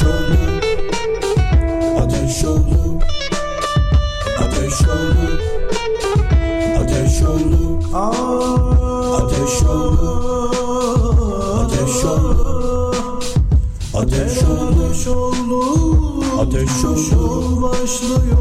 Ateşoğlu Ateşoğlu Ateşoğlu Ateşoğlu Ateşoğlu Ateşoğlu Ateşoğlu Ateşoğlu başlıyor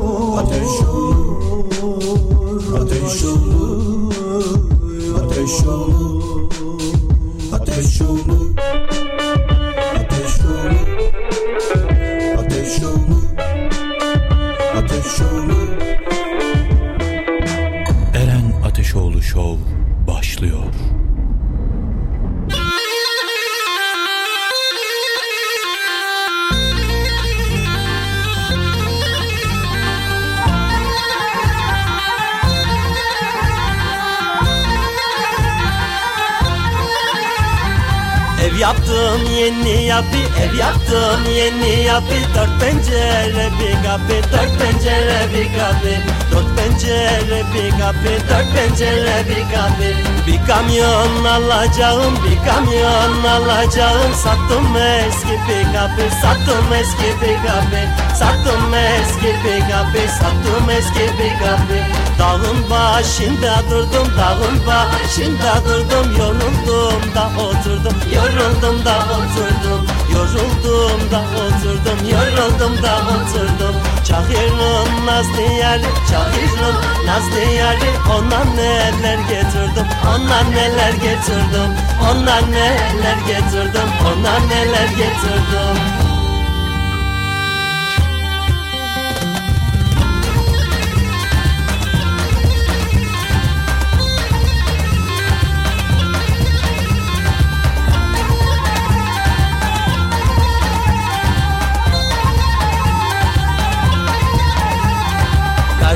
kamyon alacağım bir kamyon alacağım. Sattım eski bir kapı sattım eski bir kapı Sattım eski bir kapı sattım eski bir kapı Dağın başında durdum dağın başında durdum. Yoruldum da oturdum yoruldum da oturdum. Yoruldum da oturdum yoruldum da oturdum. Çahir'in nazlı yari Çahir'in nazlı yari Ona neler getirdim ona neler getirdim. Ona neler getirdim ona neler getirdim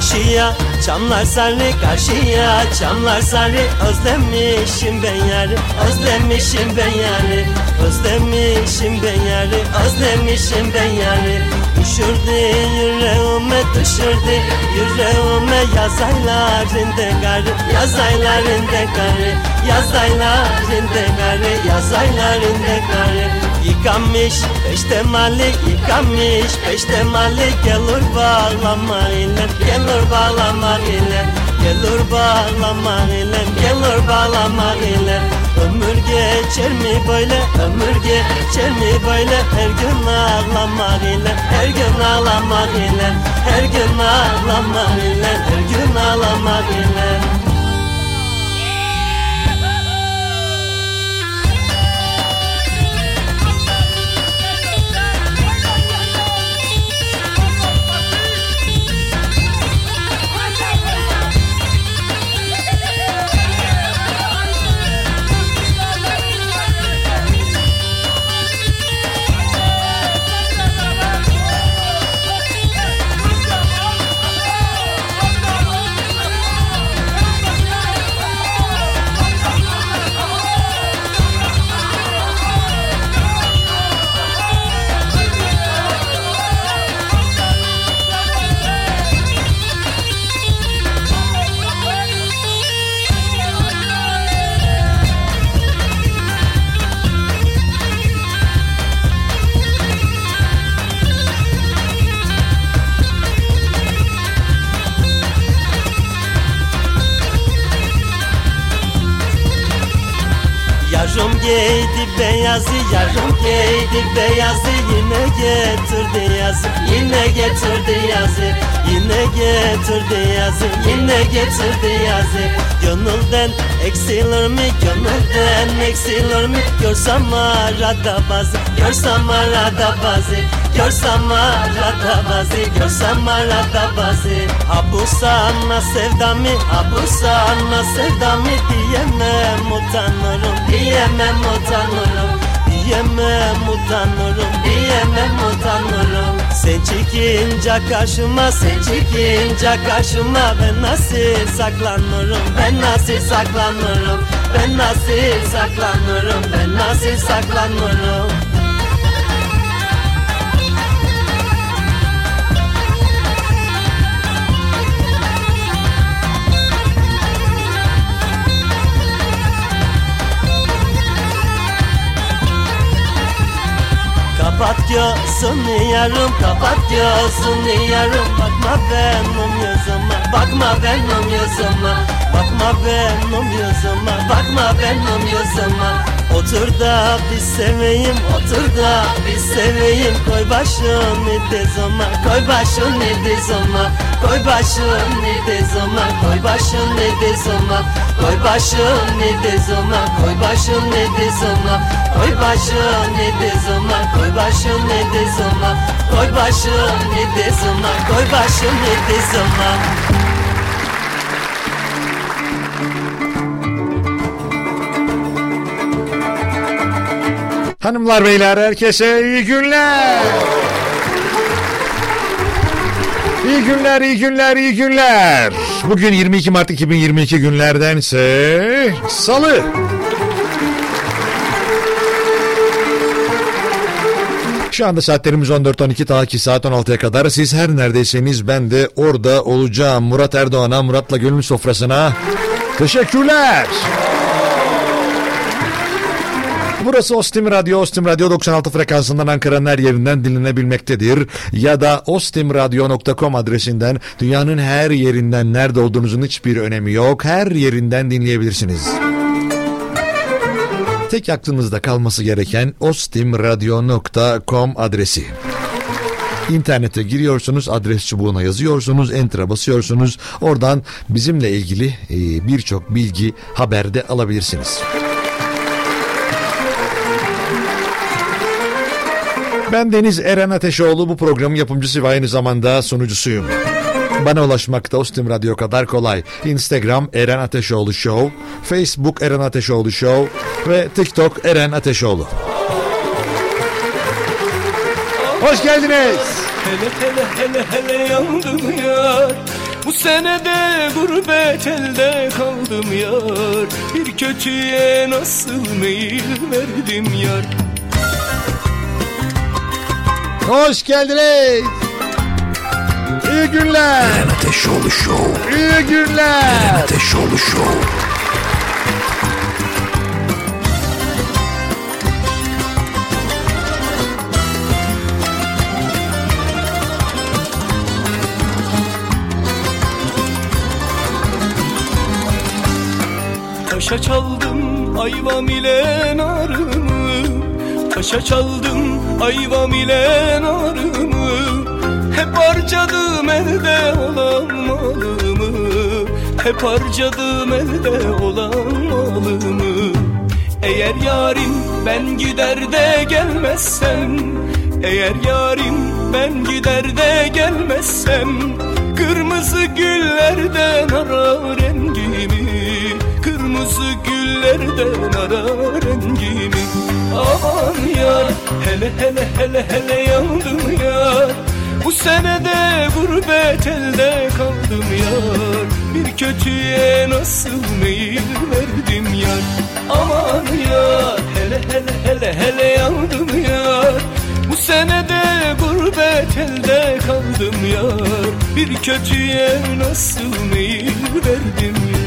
Karşıya. Çamlar sarı karşıya. Çamlar sarı Özlemişim ben yarı. Özlemişim ben yarı. Özlemişim ben yarı. Özlemişim ben yarı. Düşürdü yüreğime düşürdü yüreğime. Yaz aylarında karı yaz aylarında karı Yaz aylarında karı yaz aylarında karı Yıkamış peşte mali yıkamış peşte mali Gelir bağlama ile gelir bağlama ile. Gelir bağlama ile gelir bağlama ile. Ömür geçer mi böyle ömür geçer mi böyle? Her gün ağlamak ile her gün ağlamak ile. Her gün ağlamak ile her gün ağlamak ile giydi beyazı Yine getirdi yazı, yine getirdi yazı Yine getirdi yazı, yine getirdi yazı. Gönülden eksilir mi, gönülden eksilir mi? Görsem arada bazı, görsem arada bazı. Görsem arada bazı, görsem arada bazı. Ha bu sana sevdamı, ha bu sana sevdamı Diyemem utanırım, diyemem utanırım Diyemem utanırım, diyemem utanırım. Sen çıkınca karşıma, sen çıkınca karşıma. Ben nasıl saklanırım, ben nasıl saklanırım? Ben nasıl saklanırım, ben nasıl saklanırım Kapat gözünü yarım kapat gözünü yarım. Bakma benim yüzüme bakma benim yüzüme. Bakma benim yüzüme bakma benim yüzüme Otur da bir seveyim otur da bir seveyim Koy başını dizime koy başını dizime Koy başını dizime koy başını dizime Koy başını dizime koy başını dizime Koy başını dizime koy başını dizime Koy başını dizime koy başını dizime Hanımlar beyler herkese iyi günler. İyi günler, iyi günler, iyi günler. Bugün 22 Mart 2022 günlerdense Salı. Şu anda saatlerimiz 14.12 ta ki saat 16'ya kadar. Siz her neredeyseniz ben de orada olacağım. Murat Erdoğan'a, Murat'la gönül sofrasına teşekkürler. Burası Ostim Radyo, Ostim Radyo 96 frekansından Ankara'nın her yerinden dinlenebilmektedir. Ya da ostimradyo.com adresinden dünyanın her yerinden nerede olduğunuzun hiçbir önemi yok. Her yerinden dinleyebilirsiniz. Tek aklınızda kalması gereken ostimradyo.com adresi. İnternete giriyorsunuz, adres çubuğuna yazıyorsunuz, enter'a basıyorsunuz. Oradan bizimle ilgili birçok bilgi, haberde alabilirsiniz. Ben Deniz Eren Ateşoğlu bu programın yapımcısı ve aynı zamanda sunucusuyum. Bana ulaşmak da Ostim Radyo kadar kolay. Instagram Eren Ateşoğlu Show, Facebook Eren Ateşoğlu Show ve TikTok Eren Ateşoğlu. Hoş geldiniz. Hele hele hele hele yandım yar Bu senede gurbet elde kaldım yar Bir kötüye nasıl meyil verdim yar Hoş geldiniz. İyi günler. Eren Ateşoğlu Show. İyi günler. Ateşoğlu Show. Taşa çaldım ayvam ile narımı Taşa çaldım ayvam ile narımı Hep harcadım elde olan malımı Hep harcadım elde olan malımı Eğer yarim ben gider de gelmezsem Eğer yarim ben gider de gelmezsem Kırmızı güllerden ara rengimi Kırmızı güllerden ara rengimi Aman yar hele hele hele hele yandım yar. Bu senede gurbet elde kaldım yar. Bir kötüye nasıl meyil verdim yar? Aman yar hele hele hele hele yandım yar. Bu senede gurbet elde kaldım yar. Bir kötüye nasıl meyil verdim yar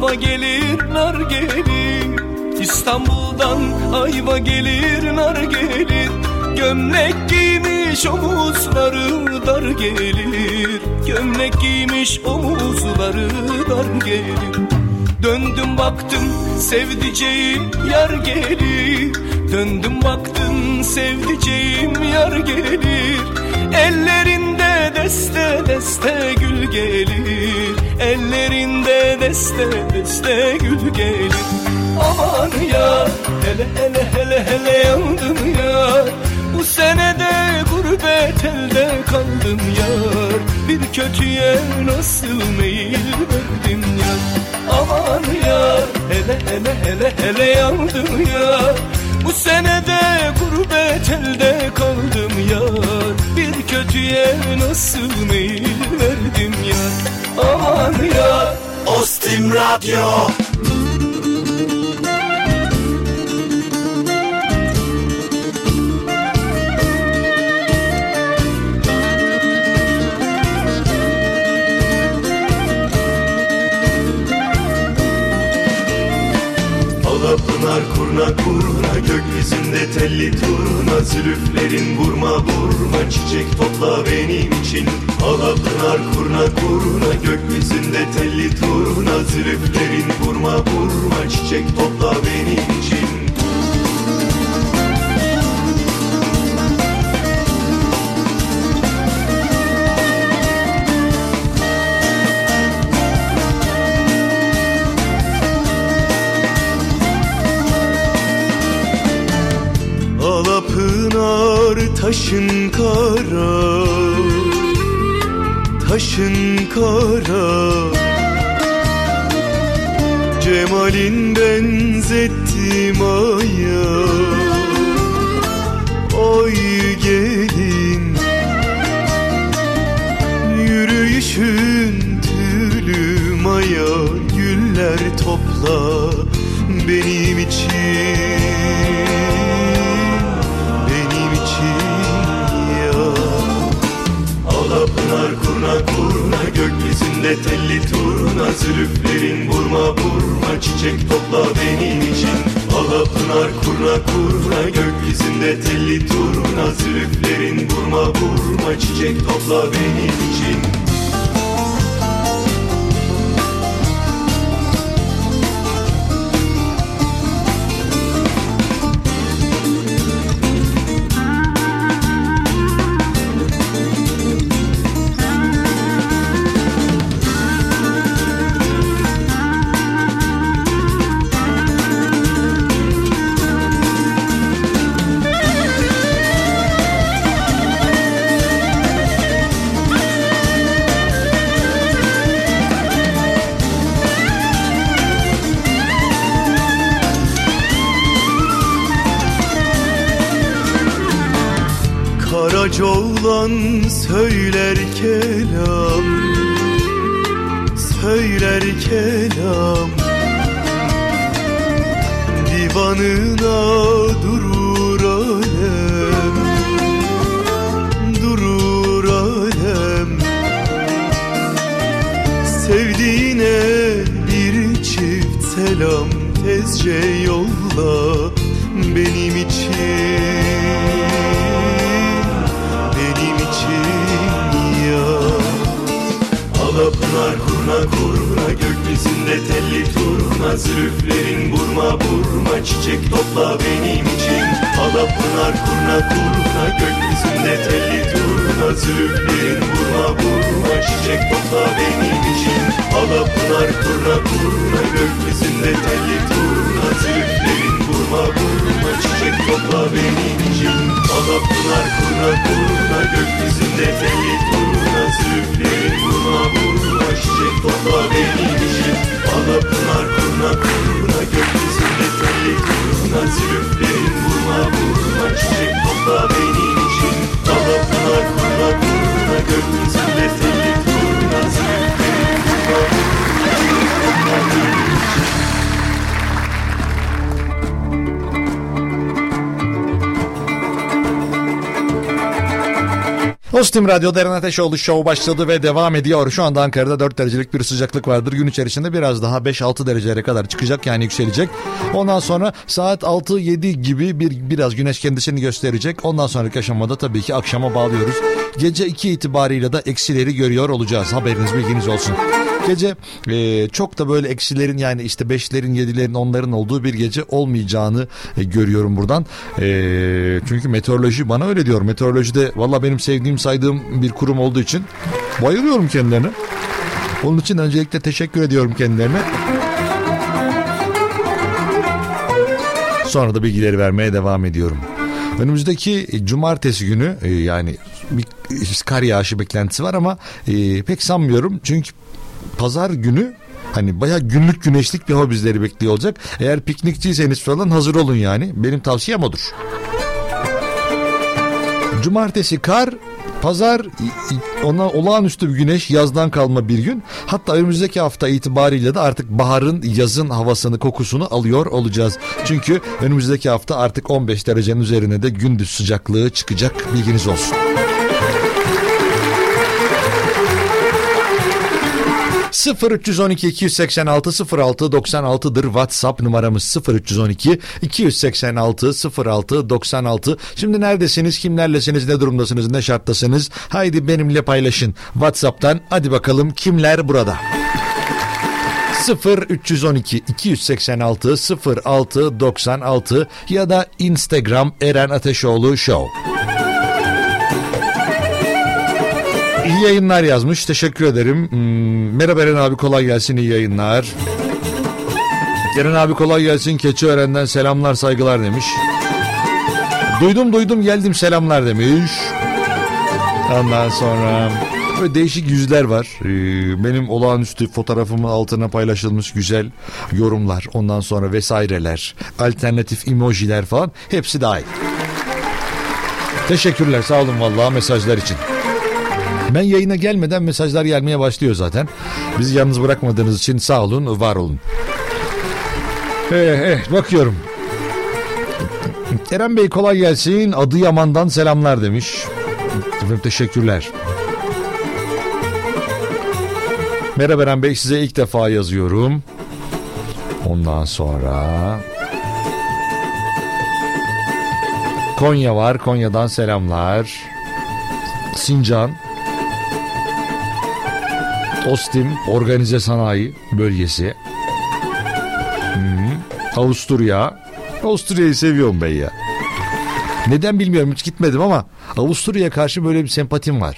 ayva gelir nar gelir. İstanbul'dan ayva gelir nar gelir. Gömlek giymiş omuzları dar gelir. Gömlek giymiş omuzları dar gelir. Döndüm baktım sevdiceğim yar gelir. Döndüm baktım sevdiceğim yar gelir. Ellerinde deste deste gül gelir Ellerinde deste deste gül gelir. Aman ya hele hele hele hele yandım ya. Bu senede gurbet elde kaldım yar Bir kötüye nasıl meyil verdim yar Aman ya hele hele hele hele yandım ya Bu senede gurbet elde kaldım yar. Bir kötüye nasıl meyil verdim ya Aman ya Ostim Radyo Alapınar kurna kurna gökyüzünde telli turna. Zülüflerin vurma vurma çiçek topla benim için. Alapınar kurna kurna gökyüzünde telli turna. Zülüflerin vurma vurma çiçek topla benim için taşın kara Taşın kara. Cemalin benzettim aya gökyüzünde telli turna Zülüflerin vurma vurma çiçek topla benim için. Alapınar kurna kurna gökyüzünde telli turna Zülüflerin vurma vurma çiçek topla benim için söyler Ostim Radyo'da Eren Ateşoğlu Show başladı ve devam ediyor. Şu anda Ankara'da 4 derecelik bir sıcaklık vardır. Gün içerisinde biraz daha 5-6 derecelere kadar çıkacak yani yükselecek. Ondan sonra saat 6-7 gibi bir biraz güneş kendisini gösterecek. Ondan sonraki aşamada tabii ki akşama bağlıyoruz. Gece 2 itibariyle de eksileri görüyor olacağız. Haberiniz bilginiz olsun. Gece e, çok da böyle eksilerin yani işte 5'lerin 7'lerin 10'ların olduğu bir gece olmayacağını e, görüyorum buradan. E, çünkü meteoroloji bana öyle diyor. Meteorolojide valla benim sevdiğim saydığım bir kurum olduğu için bayılıyorum kendilerine. Onun için öncelikle teşekkür ediyorum kendilerine. Sonra da bilgileri vermeye devam ediyorum. Önümüzdeki cumartesi günü e, yani bir kar yağışı beklentisi var ama e, pek sanmıyorum. Çünkü pazar günü Hani baya günlük güneşlik bir hava bizleri bekliyor olacak. Eğer piknikçiyseniz falan hazır olun yani. Benim tavsiyem odur. Cumartesi kar, Pazar ona olağanüstü bir güneş yazdan kalma bir gün. Hatta önümüzdeki hafta itibariyle de artık baharın yazın havasını kokusunu alıyor olacağız. Çünkü önümüzdeki hafta artık 15 derecenin üzerine de gündüz sıcaklığı çıkacak bilginiz olsun. 0312 286 06 96'dır WhatsApp numaramız 0312 286 06 96. Şimdi neredesiniz, kimlerlesiniz, ne durumdasınız, ne şarttasınız? Haydi benimle paylaşın WhatsApp'tan. Hadi bakalım kimler burada? 0 312 286 06 96 ya da Instagram Eren Ateşoğlu Show. İyi yayınlar yazmış. Teşekkür ederim. Hmm, merhaba Eren abi kolay gelsin. iyi yayınlar. Eren abi kolay gelsin. Keçiören'den selamlar saygılar demiş. Duydum duydum geldim selamlar demiş. Ondan sonra böyle değişik yüzler var. Ee, benim olağanüstü fotoğrafımın altına paylaşılmış güzel yorumlar. Ondan sonra vesaireler. Alternatif emojiler falan. Hepsi dahil. Teşekkürler sağ olun vallahi mesajlar için. Ben yayına gelmeden mesajlar gelmeye başlıyor zaten. Bizi yalnız bırakmadığınız için sağ olun, var olun. Eh, eh, bakıyorum. Eren Bey kolay gelsin. Adıyaman'dan selamlar demiş. Efendim teşekkürler. Merhaba Eren Bey size ilk defa yazıyorum. Ondan sonra... Konya var. Konya'dan selamlar. Sincan. Ostim Organize Sanayi Bölgesi. Hmm. Avusturya. Avusturya'yı seviyorum ben ya. Neden bilmiyorum hiç gitmedim ama Avusturya'ya karşı böyle bir sempatim var.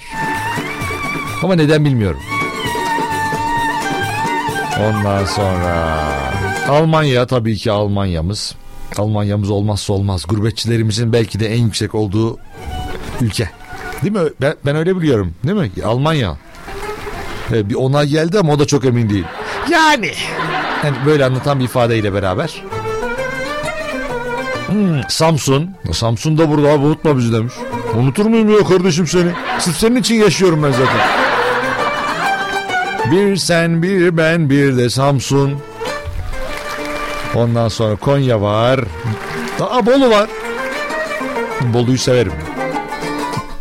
Ama neden bilmiyorum. Ondan sonra Almanya tabii ki Almanya'mız. Almanya'mız olmazsa olmaz. Gurbetçilerimizin belki de en yüksek olduğu ülke. Değil mi? Ben, ben öyle biliyorum. Değil mi? Almanya. Evet, bir onay geldi ama o da çok emin değil. Yani. Yani böyle anlatan bir ifadeyle beraber. Hmm, Samsun. Samsun da burada abi unutma bizi demiş. Unutur muyum ya kardeşim seni? Sırf senin için yaşıyorum ben zaten. Bir sen bir ben bir de Samsun. Ondan sonra Konya var. Aa Bolu var. Bolu'yu severim.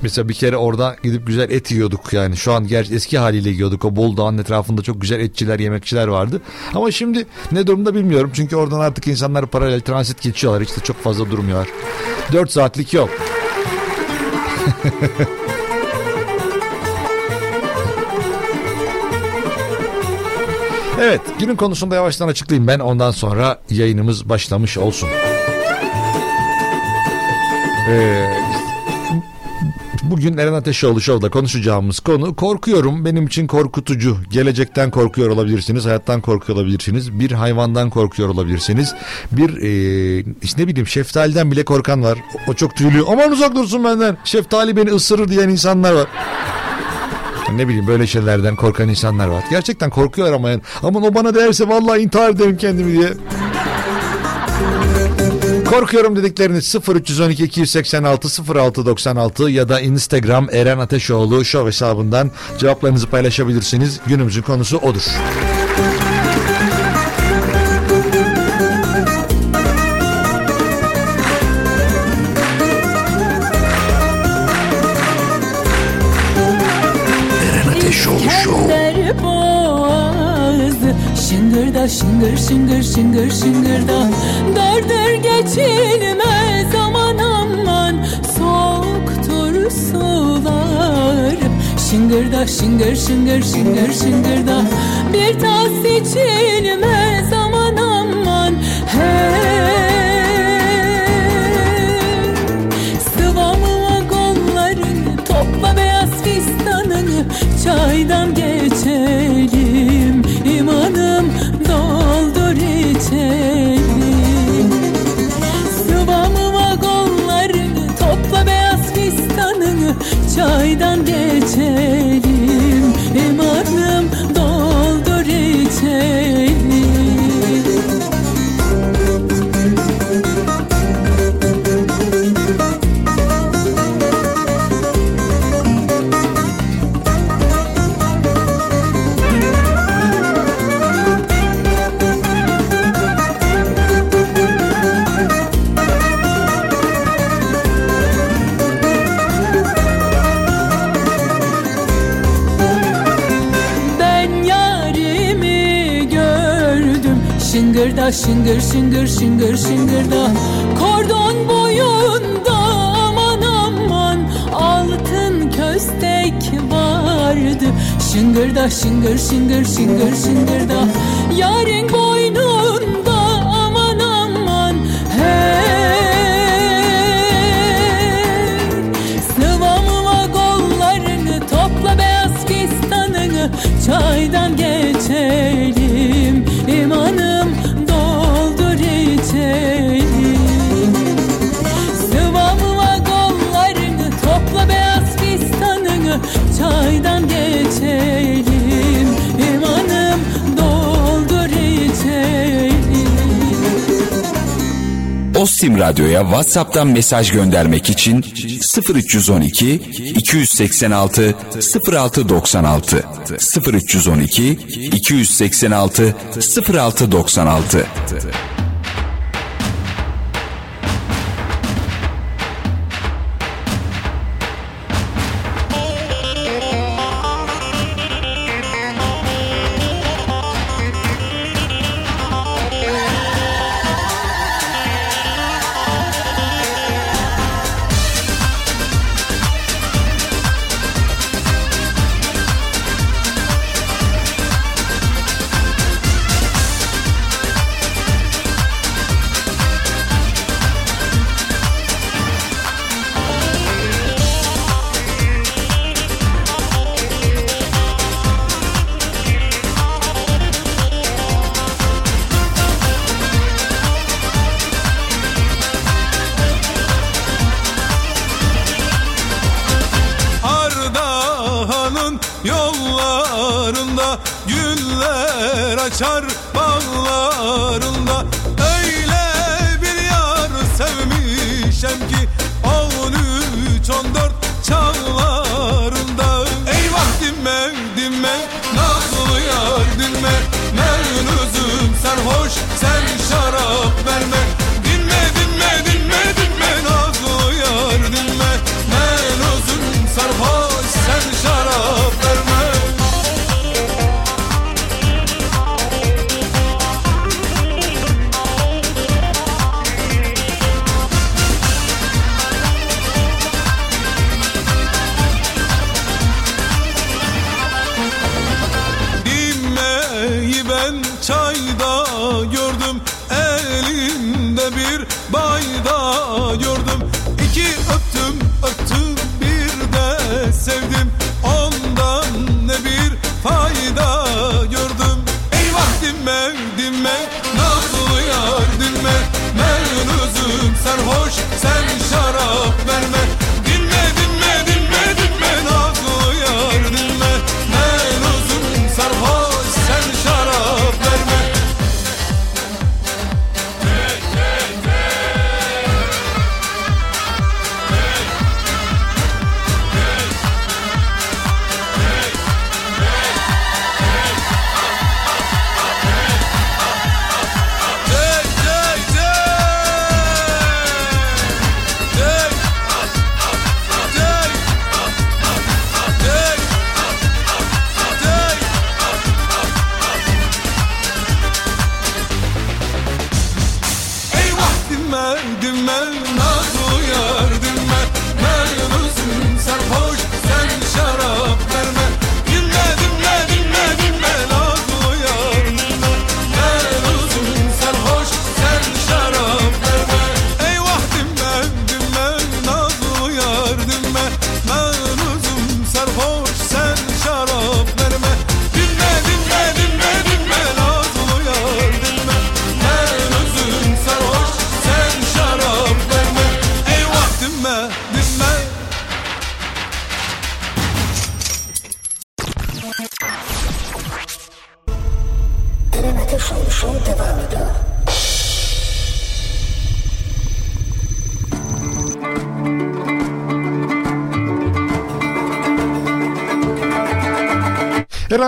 Mesela bir kere orada gidip güzel et yiyorduk yani. Şu an gerçi eski haliyle yiyorduk. O Bol Dağı'nın etrafında çok güzel etçiler, yemekçiler vardı. Ama şimdi ne durumda bilmiyorum. Çünkü oradan artık insanlar paralel transit geçiyorlar. De çok fazla durmuyorlar. 4 saatlik yok. evet günün konusunda yavaştan açıklayayım ben. Ondan sonra yayınımız başlamış olsun. Ee, Bugün Eren Ateşoğlu Show'da konuşacağımız konu korkuyorum. Benim için korkutucu. Gelecekten korkuyor olabilirsiniz. Hayattan korkuyor olabilirsiniz. Bir hayvandan korkuyor olabilirsiniz. Bir e, işte ne bileyim şeftaliden bile korkan var. O çok tüylü. Aman uzak dursun benden. Şeftali beni ısırır diyen insanlar var. Ne bileyim böyle şeylerden korkan insanlar var. Gerçekten korkuyorlar ama yani. Aman o bana derse vallahi intihar ederim kendimi diye. Korkuyorum dedikleriniz 0312 286 0696 ya da Instagram Eren Ateşoğlu show hesabından cevaplarınızı paylaşabilirsiniz. Günümüzün konusu odur. Eren Ateşoğlu Show. boğazı Şıngırda şıngır şıngır şıngır şıngırda Geçilmez aman aman Soğuktur sular. Şıngırda şıngır şıngır şıngır şıngırda. Bir tas içilmez aman aman Hey Sıvamıma kollarını Topla beyaz fistanını Çaydan Çaydan geçelim da şıngır şıngır şıngır şıngır da. Kordon boyunda aman aman altın köstek vardı. Şıngır da şıngır şıngır şıngır şıngır da. Yarın boyunda Erkam Radyo'ya WhatsApp'tan mesaj göndermek için 0312 286 0696 0312 286 0696 Ah sarhoş sen şarap verme.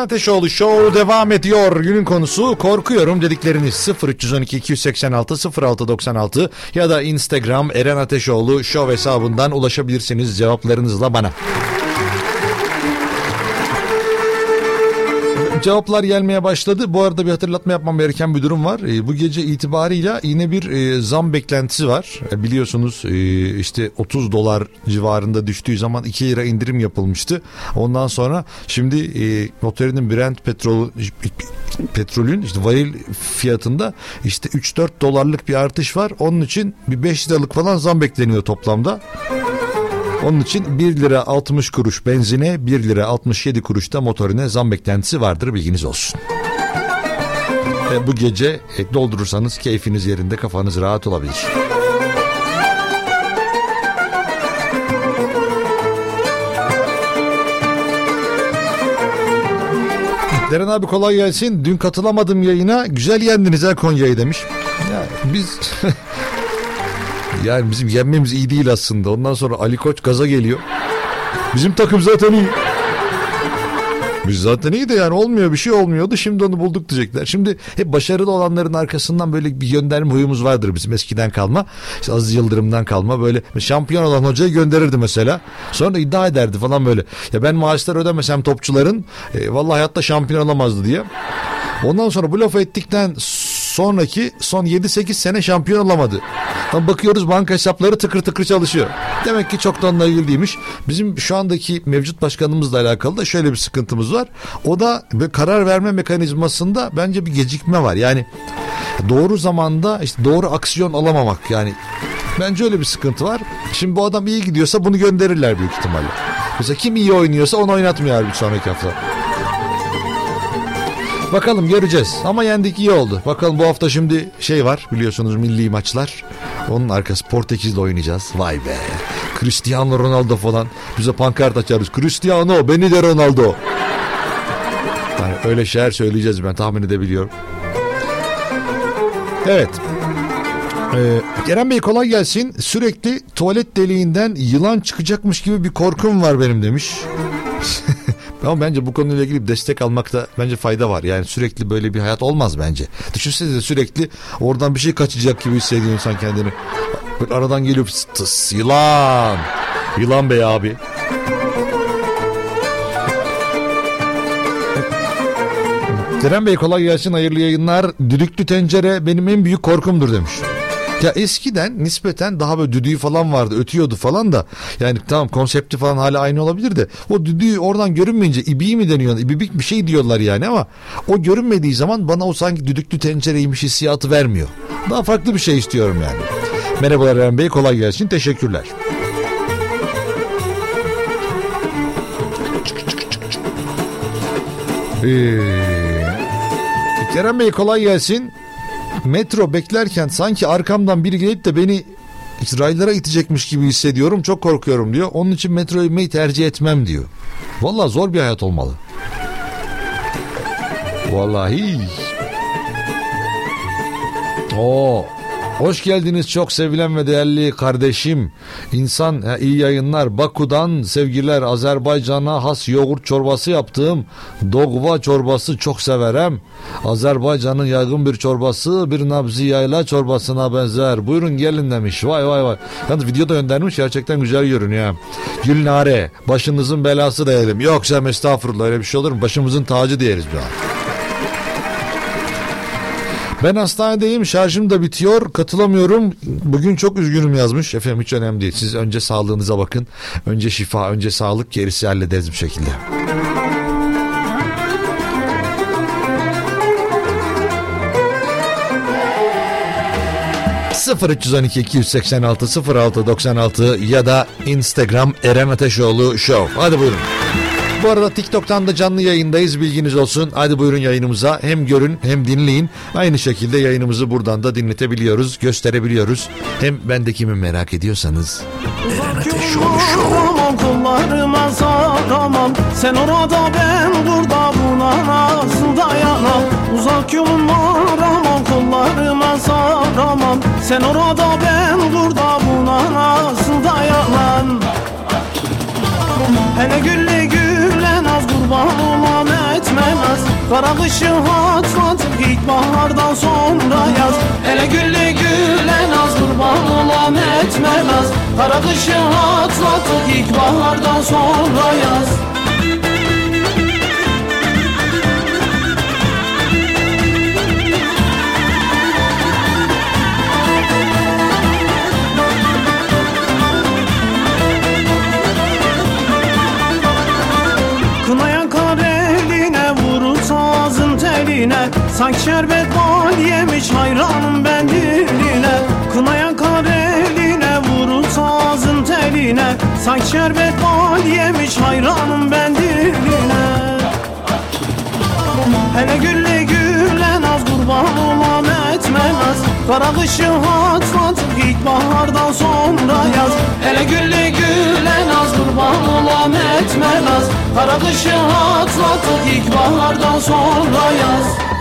Ateşoğlu Show devam ediyor. Günün konusu korkuyorum dedikleriniz 0312 286 0696 ya da Instagram Eren Ateşoğlu Show hesabından ulaşabilirsiniz cevaplarınızla bana. Cevaplar gelmeye başladı. Bu arada bir hatırlatma yapmam gereken bir durum var. E, bu gece itibarıyla yine bir e, zam beklentisi var. E, biliyorsunuz e, işte 30 dolar civarında düştüğü zaman 2 lira indirim yapılmıştı. Ondan sonra şimdi e, noterinin Brent petrol petrolün işte varil fiyatında işte 3-4 dolarlık bir artış var. Onun için bir 5 liralık falan zam bekleniyor toplamda. Onun için 1 lira 60 kuruş benzine 1 lira 67 kuruş da motorine zam beklentisi vardır bilginiz olsun. Ve bu gece e, doldurursanız keyfiniz yerinde kafanız rahat olabilir. Deren abi kolay gelsin. Dün katılamadım yayına. Güzel yendiniz ha Konya'yı demiş. Ya biz yani bizim yenmemiz iyi değil aslında. Ondan sonra Ali Koç gaza geliyor. Bizim takım zaten iyi. Biz zaten iyi de yani olmuyor bir şey olmuyordu. Şimdi onu bulduk diyecekler. Şimdi hep başarılı olanların arkasından böyle bir gönderme huyumuz vardır bizim eskiden kalma. İşte Aziz Yıldırım'dan kalma böyle şampiyon olan hocayı gönderirdi mesela. Sonra iddia ederdi falan böyle. Ya ben maaşlar ödemesem topçuların e, vallahi hayatta şampiyon olamazdı diye. Ondan sonra bu lafı ettikten sonraki son 7-8 sene şampiyon olamadı. Ama bakıyoruz banka hesapları tıkır tıkır çalışıyor. Demek ki çok da onunla ilgili değilmiş. Bizim şu andaki mevcut başkanımızla alakalı da şöyle bir sıkıntımız var. O da bir karar verme mekanizmasında bence bir gecikme var. Yani doğru zamanda işte doğru aksiyon alamamak yani Bence öyle bir sıkıntı var. Şimdi bu adam iyi gidiyorsa bunu gönderirler büyük ihtimalle. Mesela kim iyi oynuyorsa onu oynatmıyor bir sonraki hafta. Bakalım göreceğiz. Ama yendik iyi oldu. Bakalım bu hafta şimdi şey var biliyorsunuz milli maçlar. Onun arkası Portekiz'le oynayacağız. Vay be. Cristiano Ronaldo falan. Bize pankart açarız. Cristiano beni de Ronaldo. Yani öyle şeyler söyleyeceğiz ben tahmin edebiliyorum. Evet. Ee, Bey kolay gelsin. Sürekli tuvalet deliğinden yılan çıkacakmış gibi bir korkum var benim demiş. Ama bence bu konuyla ilgili destek almakta bence fayda var. Yani sürekli böyle bir hayat olmaz bence. Düşünsenize sürekli oradan bir şey kaçacak gibi hissediyor insan kendini. Böyle aradan geliyor tıs, yılan. Yılan bey abi. Kerem Bey kolay gelsin hayırlı yayınlar. Düdüklü tencere benim en büyük korkumdur demiş. Ya eskiden nispeten daha böyle düdüğü falan vardı ötüyordu falan da yani tamam konsepti falan hala aynı olabilir de o düdüğü oradan görünmeyince ibiği mi deniyor ibibik bir şey diyorlar yani ama o görünmediği zaman bana o sanki düdüklü tencereymiş hissiyatı vermiyor. Daha farklı bir şey istiyorum yani. Merhabalar Eren Bey kolay gelsin teşekkürler. Ee, Kerem Bey kolay gelsin. Metro beklerken sanki arkamdan biri gelip de beni raylara itecekmiş gibi hissediyorum. Çok korkuyorum diyor. Onun için metro inmeyi tercih etmem diyor. Vallahi zor bir hayat olmalı. Vallahi. Oo, Hoş geldiniz çok sevilen ve değerli kardeşim. İnsan iyi yayınlar. Baku'dan sevgiler Azerbaycan'a has yoğurt çorbası yaptım. Dogva çorbası çok severem. Azerbaycan'ın yaygın bir çorbası bir nabzi yayla çorbasına benzer. Buyurun gelin demiş. Vay vay vay. Yalnız videoda göndermiş gerçekten güzel görünüyor. Gülnare başınızın belası diyelim. Yok canım estağfurullah öyle bir şey olur mu? Başımızın tacı diyeriz bir an. Ben hastanedeyim şarjım da bitiyor katılamıyorum bugün çok üzgünüm yazmış efendim hiç önemli değil siz önce sağlığınıza bakın önce şifa önce sağlık gerisi hallederiz bir şekilde. ...0312 286 06 96 ya da Instagram Eren Ateşoğlu Show. Hadi buyurun. Bu arada TikTok'tan da canlı yayındayız bilginiz olsun. Hadi buyurun yayınımıza hem görün hem dinleyin. Aynı şekilde yayınımızı buradan da dinletebiliyoruz, gösterebiliyoruz. Hem ben de kimi merak ediyorsanız Eren saramam Sen orada ben burada buna nasıl dayanam Uzak yolun var aman kollarıma saramam Sen orada ben burada buna nasıl dayanam Hele gülle gülle olam etmemez. Kara kışı atlatıp ilkbahardan sonra yaz. Hele gülle gülle naz kurban olam etmemez. Kara kışı atlatıp ilkbahardan sonra yaz Sanki şerbet bal yemiş hayranım ben diline Kınaya kar eline vurur sazın teline. Sanki şerbet bal yemiş hayranım ben diline Hele gülle gülle naz kurban olam etme naz Kara kışı hatlatıp ilkbahardan sonra yaz. Hele gülle gülle naz kurban olam etme naz Kara kışı hatlatıp ilkbahardan sonra yaz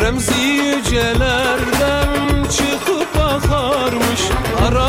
Remzi yücelerden çıkıp bakarmış Ara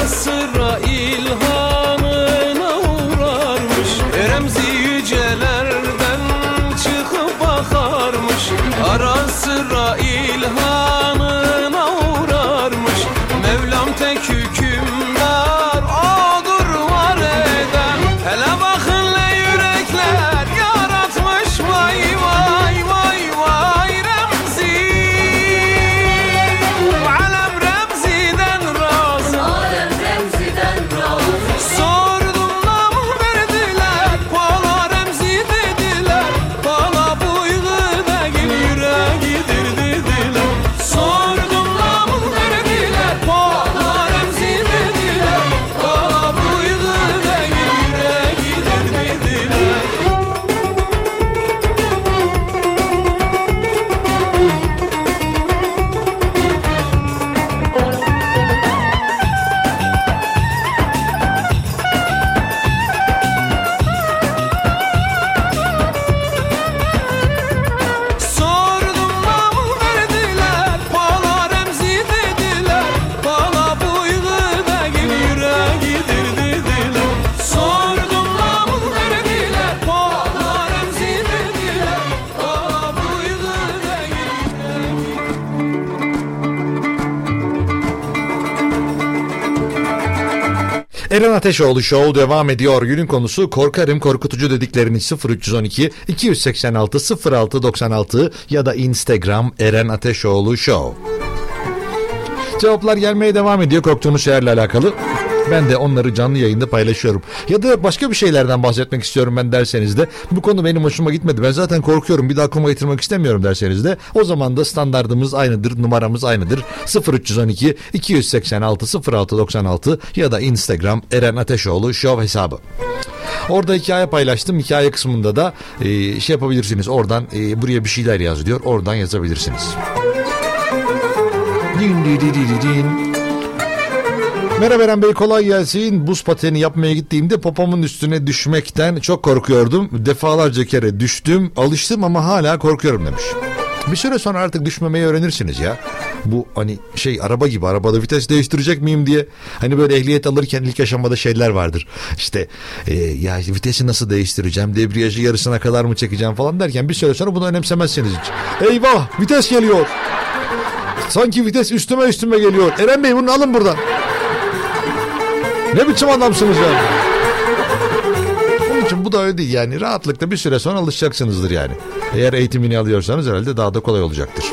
Ateşoğlu Show devam ediyor. Günün konusu korkarım korkutucu dediklerini 0312 286 06 96 ya da Instagram Eren Ateşoğlu Show. Cevaplar gelmeye devam ediyor korktuğunuz şeylerle alakalı. Ben de onları canlı yayında paylaşıyorum. Ya da başka bir şeylerden bahsetmek istiyorum ben derseniz de bu konu benim hoşuma gitmedi. Ben zaten korkuyorum bir daha aklıma getirmek istemiyorum derseniz de o zaman da standartımız aynıdır numaramız aynıdır. 0312 286 06 96 ya da Instagram Eren Ateşoğlu Show hesabı. Orada hikaye paylaştım. Hikaye kısmında da e, şey yapabilirsiniz. Oradan e, buraya bir şeyler yaz diyor. Oradan yazabilirsiniz. Din di di di di din. Merhaba Eren Bey kolay gelsin. Buz pateni yapmaya gittiğimde popomun üstüne düşmekten çok korkuyordum. Defalarca kere düştüm, alıştım ama hala korkuyorum demiş. Bir süre sonra artık düşmemeyi öğrenirsiniz ya. Bu hani şey araba gibi arabada vites değiştirecek miyim diye. Hani böyle ehliyet alırken ilk aşamada şeyler vardır. İşte e, ya vitesi nasıl değiştireceğim, debriyajı yarısına kadar mı çekeceğim falan derken bir süre sonra bunu önemsemezsiniz hiç. Eyvah vites geliyor. Sanki vites üstüme üstüme geliyor. Eren Bey bunu alın buradan. Ne biçim adamsınız yani? Onun için bu da öyle değil yani. Rahatlıkla bir süre sonra alışacaksınızdır yani. Eğer eğitimini alıyorsanız herhalde daha da kolay olacaktır.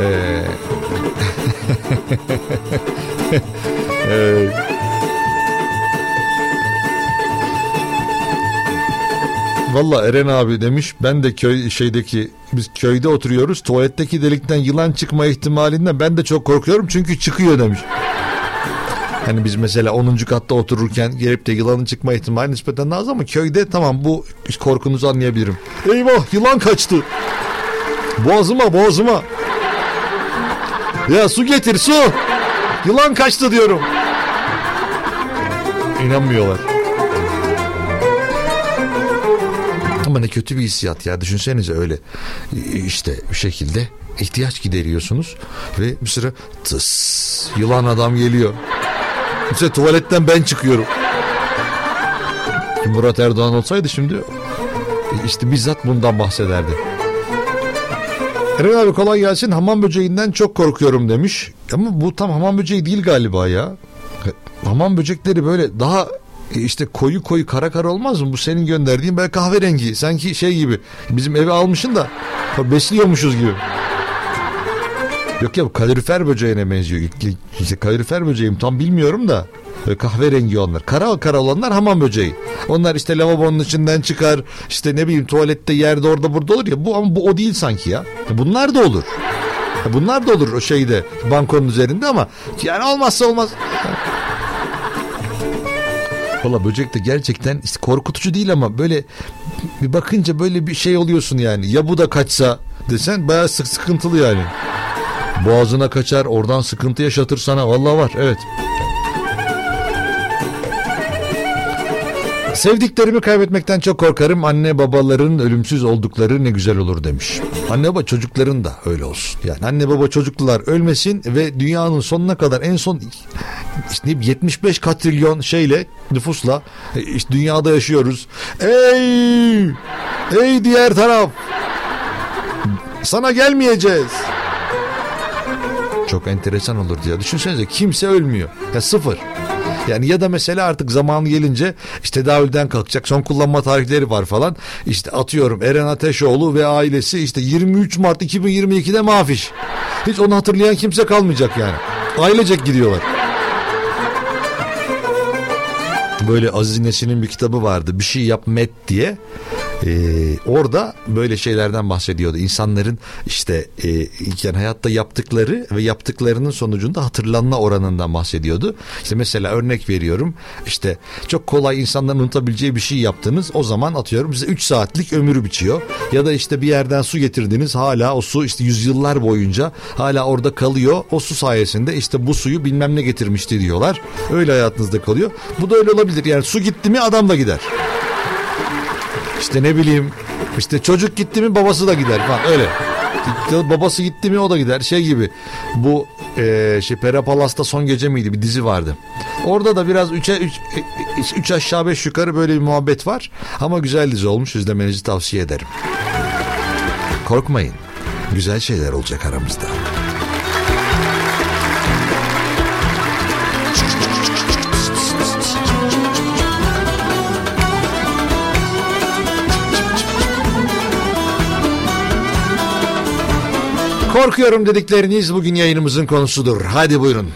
Ee... ee... Valla Eren abi demiş ben de köy şeydeki biz köyde oturuyoruz tuvaletteki delikten yılan çıkma ihtimalinden ben de çok korkuyorum çünkü çıkıyor demiş. Hani biz mesela 10. katta otururken gelip de yılanın çıkma ihtimali nispeten az ama köyde tamam bu korkunuzu anlayabilirim. Eyvah yılan kaçtı. Boğazıma boğazıma. Ya su getir su. Yılan kaçtı diyorum. İnanmıyorlar. Ama ne kötü bir hissiyat ya. Düşünsenize öyle. işte bir şekilde ihtiyaç gideriyorsunuz ve bir süre tıs yılan adam geliyor. İşte tuvaletten ben çıkıyorum. Murat Erdoğan olsaydı şimdi işte bizzat bundan bahsederdi. Eren abi kolay gelsin. Hamam böceğinden çok korkuyorum demiş. Ama bu tam hamam böceği değil galiba ya. Hamam böcekleri böyle daha işte koyu koyu kara kara olmaz mı? Bu senin gönderdiğin böyle kahverengi. Sanki şey gibi bizim eve almışın da besliyormuşuz gibi. Yok ya bu kalorifer böceğine benziyor. İşte kalorifer böceğim tam bilmiyorum da. Böyle kahverengi onlar. Kara kara olanlar hamam böceği. Onlar işte lavabonun içinden çıkar. İşte ne bileyim tuvalette yerde orada burada olur ya. Bu ama bu o değil sanki ya. Bunlar da olur. Bunlar da olur o şeyde bankonun üzerinde ama yani olmazsa olmaz. Valla böcek de gerçekten işte korkutucu değil ama böyle bir bakınca böyle bir şey oluyorsun yani. Ya bu da kaçsa desen bayağı sık sıkıntılı yani. Boğazına kaçar oradan sıkıntı yaşatır sana. Vallahi var evet. Sevdiklerimi kaybetmekten çok korkarım. Anne babaların ölümsüz oldukları ne güzel olur demiş. Anne baba çocukların da öyle olsun. Yani anne baba çocuklular ölmesin ve dünyanın sonuna kadar en son işte 75 katrilyon şeyle nüfusla işte dünyada yaşıyoruz. Ey! Ey diğer taraf! Sana gelmeyeceğiz. Çok enteresan olur diye. Düşünsenize kimse ölmüyor. Ya sıfır. Yani ya da mesela artık zamanı gelince işte tedavülden kalkacak son kullanma tarihleri var falan. İşte atıyorum Eren Ateşoğlu ve ailesi işte 23 Mart 2022'de mafiş. Hiç onu hatırlayan kimse kalmayacak yani. Ailecek gidiyorlar. Böyle Aziz Nesin'in bir kitabı vardı. Bir şey yap met diye. Ee, orada böyle şeylerden bahsediyordu. İnsanların işte e, yani hayatta yaptıkları ve yaptıklarının sonucunda hatırlanma oranından bahsediyordu. İşte mesela örnek veriyorum. İşte çok kolay insanların unutabileceği bir şey yaptınız. O zaman atıyorum size 3 saatlik ömrü bitiyor. Ya da işte bir yerden su getirdiniz. Hala o su işte yüzyıllar boyunca hala orada kalıyor. O su sayesinde işte bu suyu bilmem ne getirmişti diyorlar. Öyle hayatınızda kalıyor. Bu da öyle olabilir. Yani su gitti mi adam da gider. İşte ne bileyim işte çocuk gitti mi babası da gider falan öyle. Babası gitti mi o da gider şey gibi. Bu e, şey Pera Palas'ta son gece miydi bir dizi vardı. Orada da biraz 3'e 3 üç aşağı 5 yukarı böyle bir muhabbet var. Ama güzel dizi olmuş izlemenizi tavsiye ederim. Korkmayın. Güzel şeyler olacak aramızda. Korkuyorum dedikleriniz bugün yayınımızın konusudur. Hadi buyurun.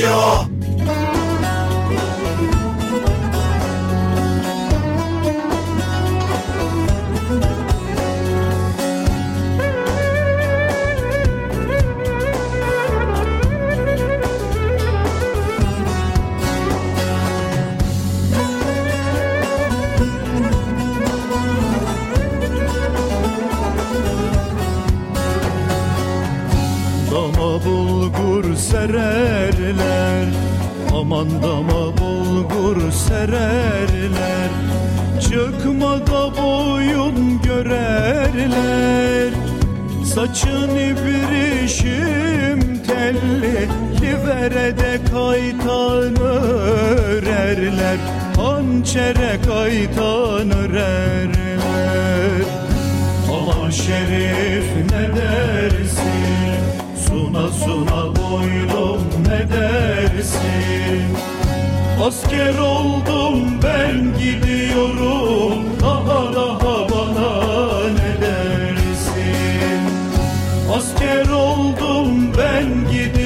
주십시오. Handama bulgur sererler Çıkmada boyun görerler. Saçın ibrişim telli Liverede kaytan örerler. Hançere kaytan örerler. Aman şerif ne dersin? Suna suna boynum ne dersin? Asker oldum ben gidiyorum. Daha daha bana ne dersin? Asker oldum ben gidiyorum.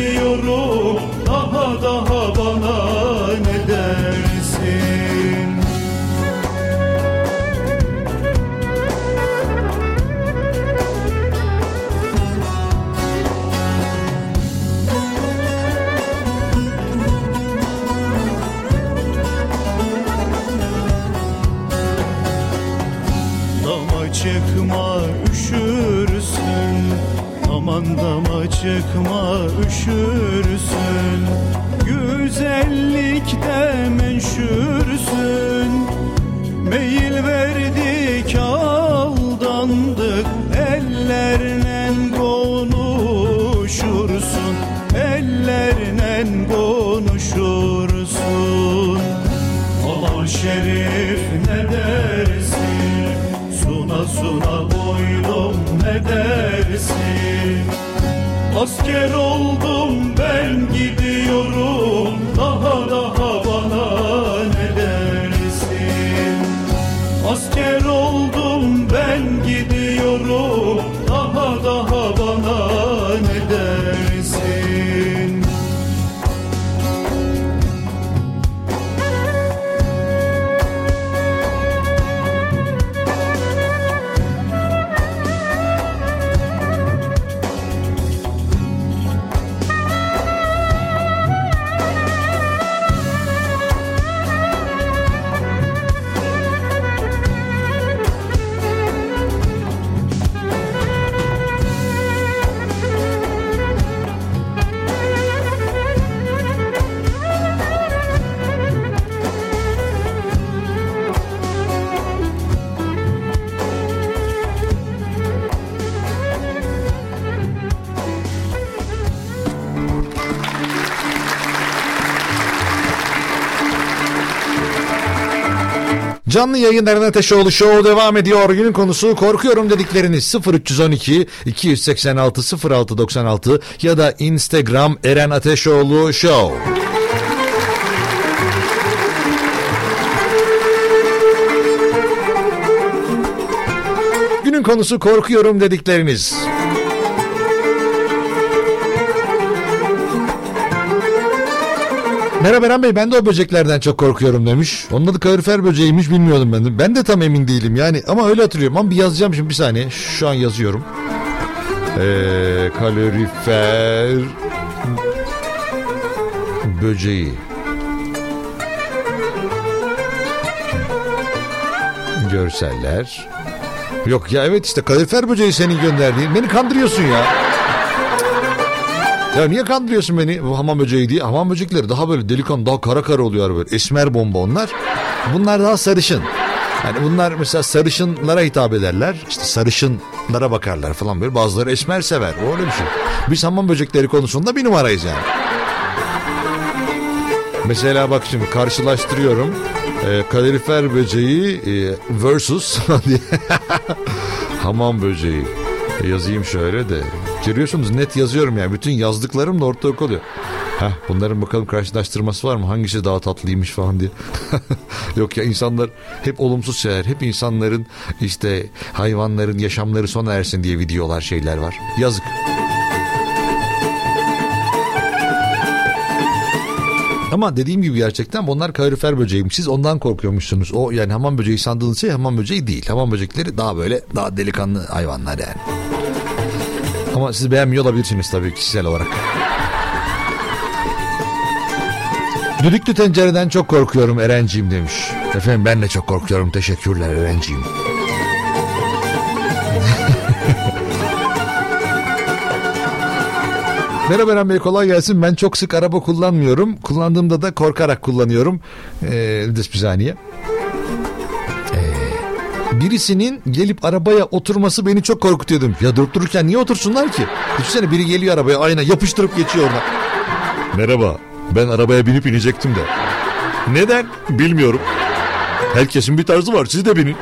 Andama çıkma üşürsün. Güzellikte menşur Asker oldum Canlı yayınların Ateşoğlu Show devam ediyor. Günün konusu korkuyorum dedikleriniz 0312 286 0696 ya da Instagram Eren Ateşoğlu Show. Günün konusu korkuyorum dedikleriniz. Merhaba Eren Bey ben de o böceklerden çok korkuyorum demiş. Onun adı kalorifer böceğiymiş bilmiyordum ben de. Ben de tam emin değilim yani ama öyle hatırlıyorum. Ama bir yazacağım şimdi bir saniye. Şu an yazıyorum. Ee, kalorifer böceği. Görseller. Yok ya evet işte kalorifer böceği senin gönderdiğin. Beni kandırıyorsun ya. Ya niye kandırıyorsun beni hamam böceği diye? Hamam böcekleri daha böyle delikanlı daha kara kara oluyor böyle. Esmer bomba onlar. Bunlar daha sarışın. Yani bunlar mesela sarışınlara hitap ederler. İşte sarışınlara bakarlar falan böyle. Bazıları esmer sever. O öyle bir şey. Biz hamam böcekleri konusunda bir numarayız yani. Mesela bak şimdi karşılaştırıyorum. Ee, kalorifer böceği e, versus hamam böceği. Yazayım şöyle de. Görüyorsunuz net yazıyorum yani. Bütün yazdıklarım da ortaya oluyor. Heh, bunların bakalım karşılaştırması var mı? Hangisi daha tatlıymış falan diye. Yok ya insanlar hep olumsuz şeyler. Hep insanların işte hayvanların yaşamları sona ersin diye videolar şeyler var. Yazık. Ama dediğim gibi gerçekten bunlar kalorifer böceğiymiş. Siz ondan korkuyormuşsunuz. O yani hamam böceği sandığınız şey hamam böceği değil. Hamam böcekleri daha böyle daha delikanlı hayvanlar yani. Ama siz beğenmiyor olabilirsiniz tabii kişisel olarak. Düdüklü tencereden çok korkuyorum Erenciğim demiş. Efendim ben de çok korkuyorum. Teşekkürler Erenciğim. Merhaba Eren Bey kolay gelsin. Ben çok sık araba kullanmıyorum. Kullandığımda da korkarak kullanıyorum. Ee, bir saniye. Ee, birisinin gelip arabaya oturması beni çok korkutuyor dedim. Ya durup dururken niye otursunlar ki? Düşünsene biri geliyor arabaya ayna yapıştırıp geçiyor oradan. Merhaba ben arabaya binip inecektim de. Neden? Bilmiyorum. Herkesin bir tarzı var siz de binin.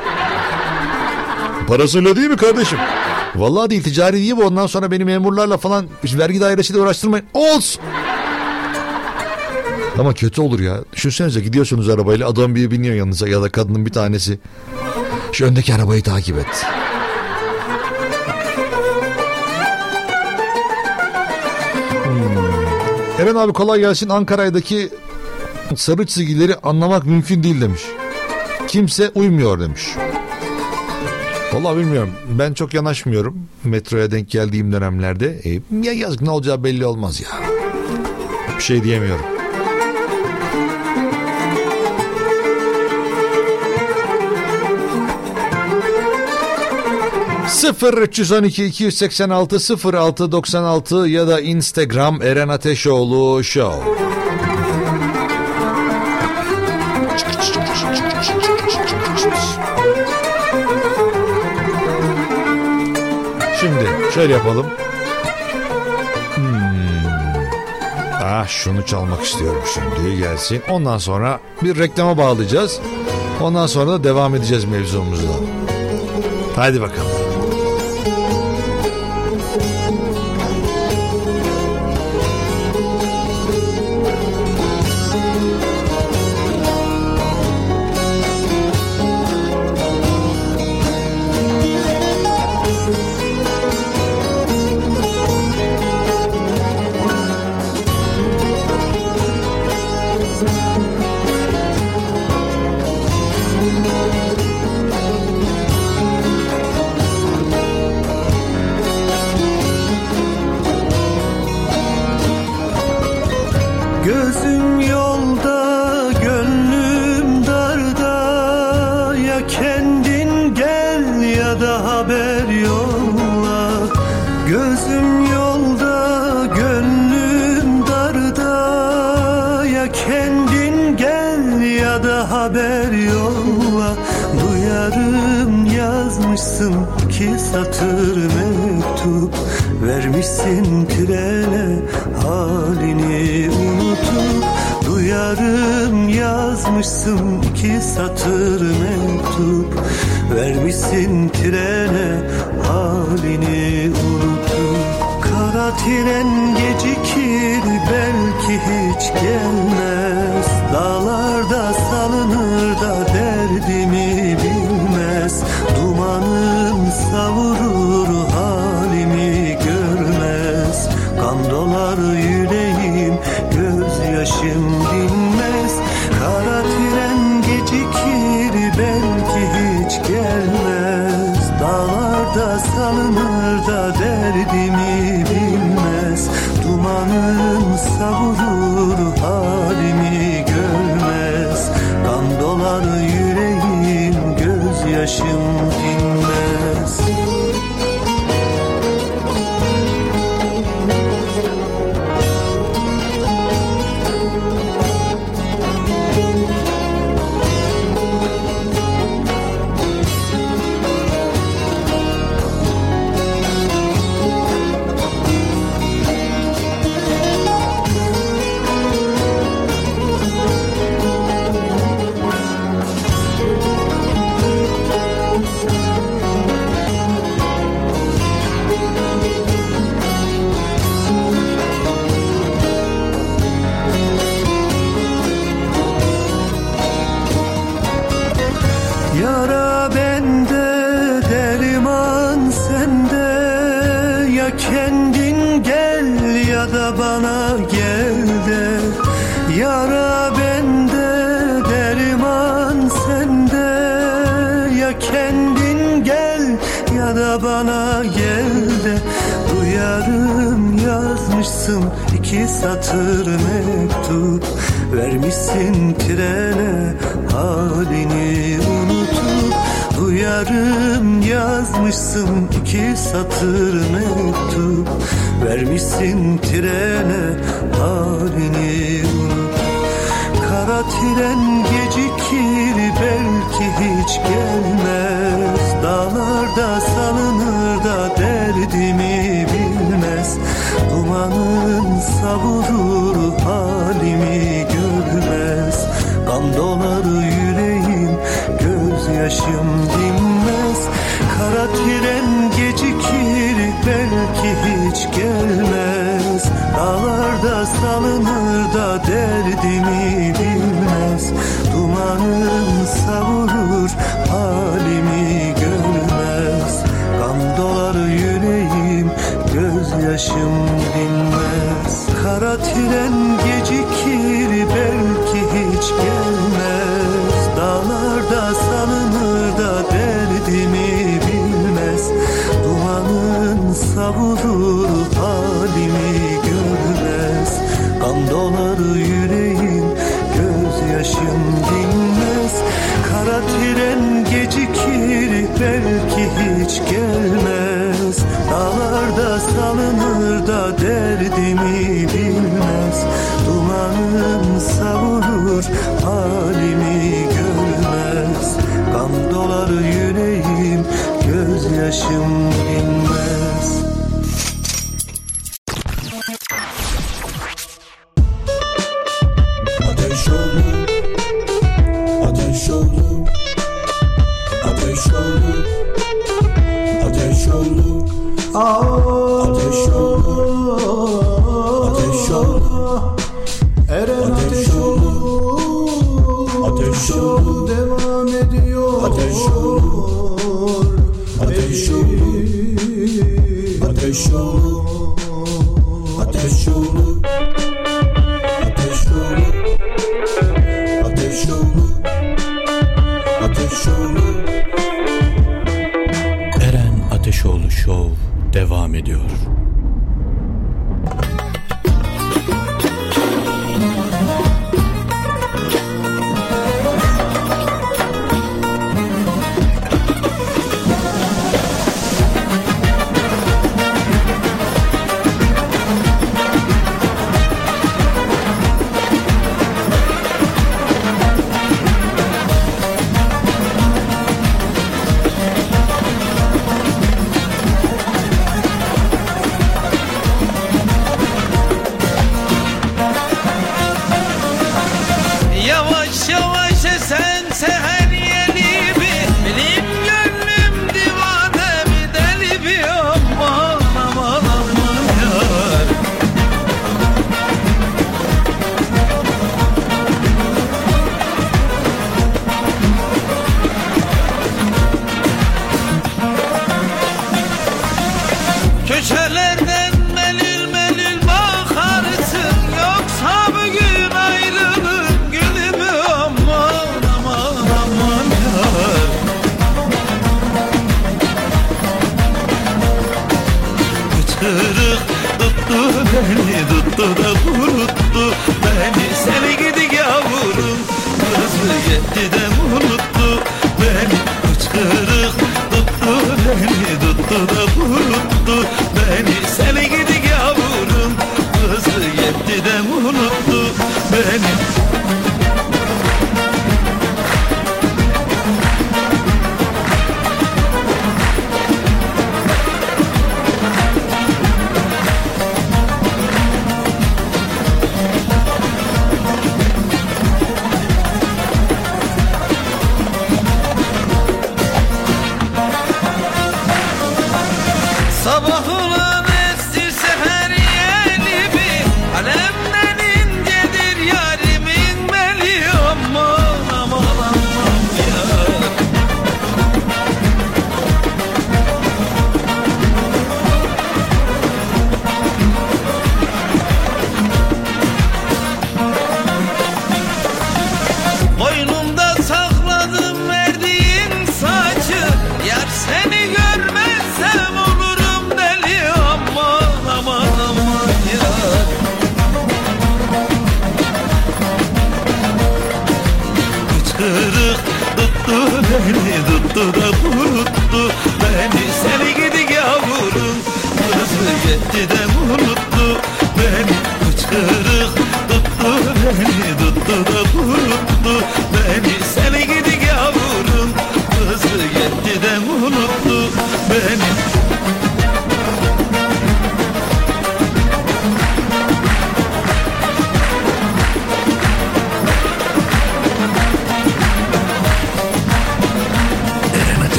Parasıyla değil mi kardeşim? Vallahi değil ticari değil bu ondan sonra beni memurlarla falan vergi dairesiyle uğraştırmayın. Olsun. Ama kötü olur ya. Düşünsenize gidiyorsunuz arabayla adam bir biniyor yanınıza ya da kadının bir tanesi. Şu öndeki arabayı takip et. Hmm. Eren abi kolay gelsin. Ankara'daki sarı çizgileri anlamak mümkün değil demiş. Kimse uymuyor demiş. Vallahi bilmiyorum. Ben çok yanaşmıyorum metroya denk geldiğim dönemlerde. E, ya yazık ne olacağı belli olmaz ya. Bir şey diyemiyorum. Sıfır 312 286 06 96 ya da Instagram Eren Ateşoğlu Show. Şöyle yapalım. Hmm. Ah şunu çalmak istiyorum şimdi gelsin. Ondan sonra bir reklama bağlayacağız. Ondan sonra da devam edeceğiz mevzumuzda. Hadi bakalım. satır mektup Vermişsin trene halini unutup Duyarım yazmışsın iki satır mektup Vermişsin trene halini unutup. Kara tren gecikir belki hiç gelmez. Dağlar satır mektup Vermişsin trene halini unutup Bu yarım yazmışsın iki satır mektup Vermişsin trene halini unutup. Kara tren gecikir belki hiç gelmez Dağlarda belki hiç gelmez. Dağlarda salınır da derdimi bilmez. Dumanım savurur halimi görmez. Gam dolar yüreğim gözyaşım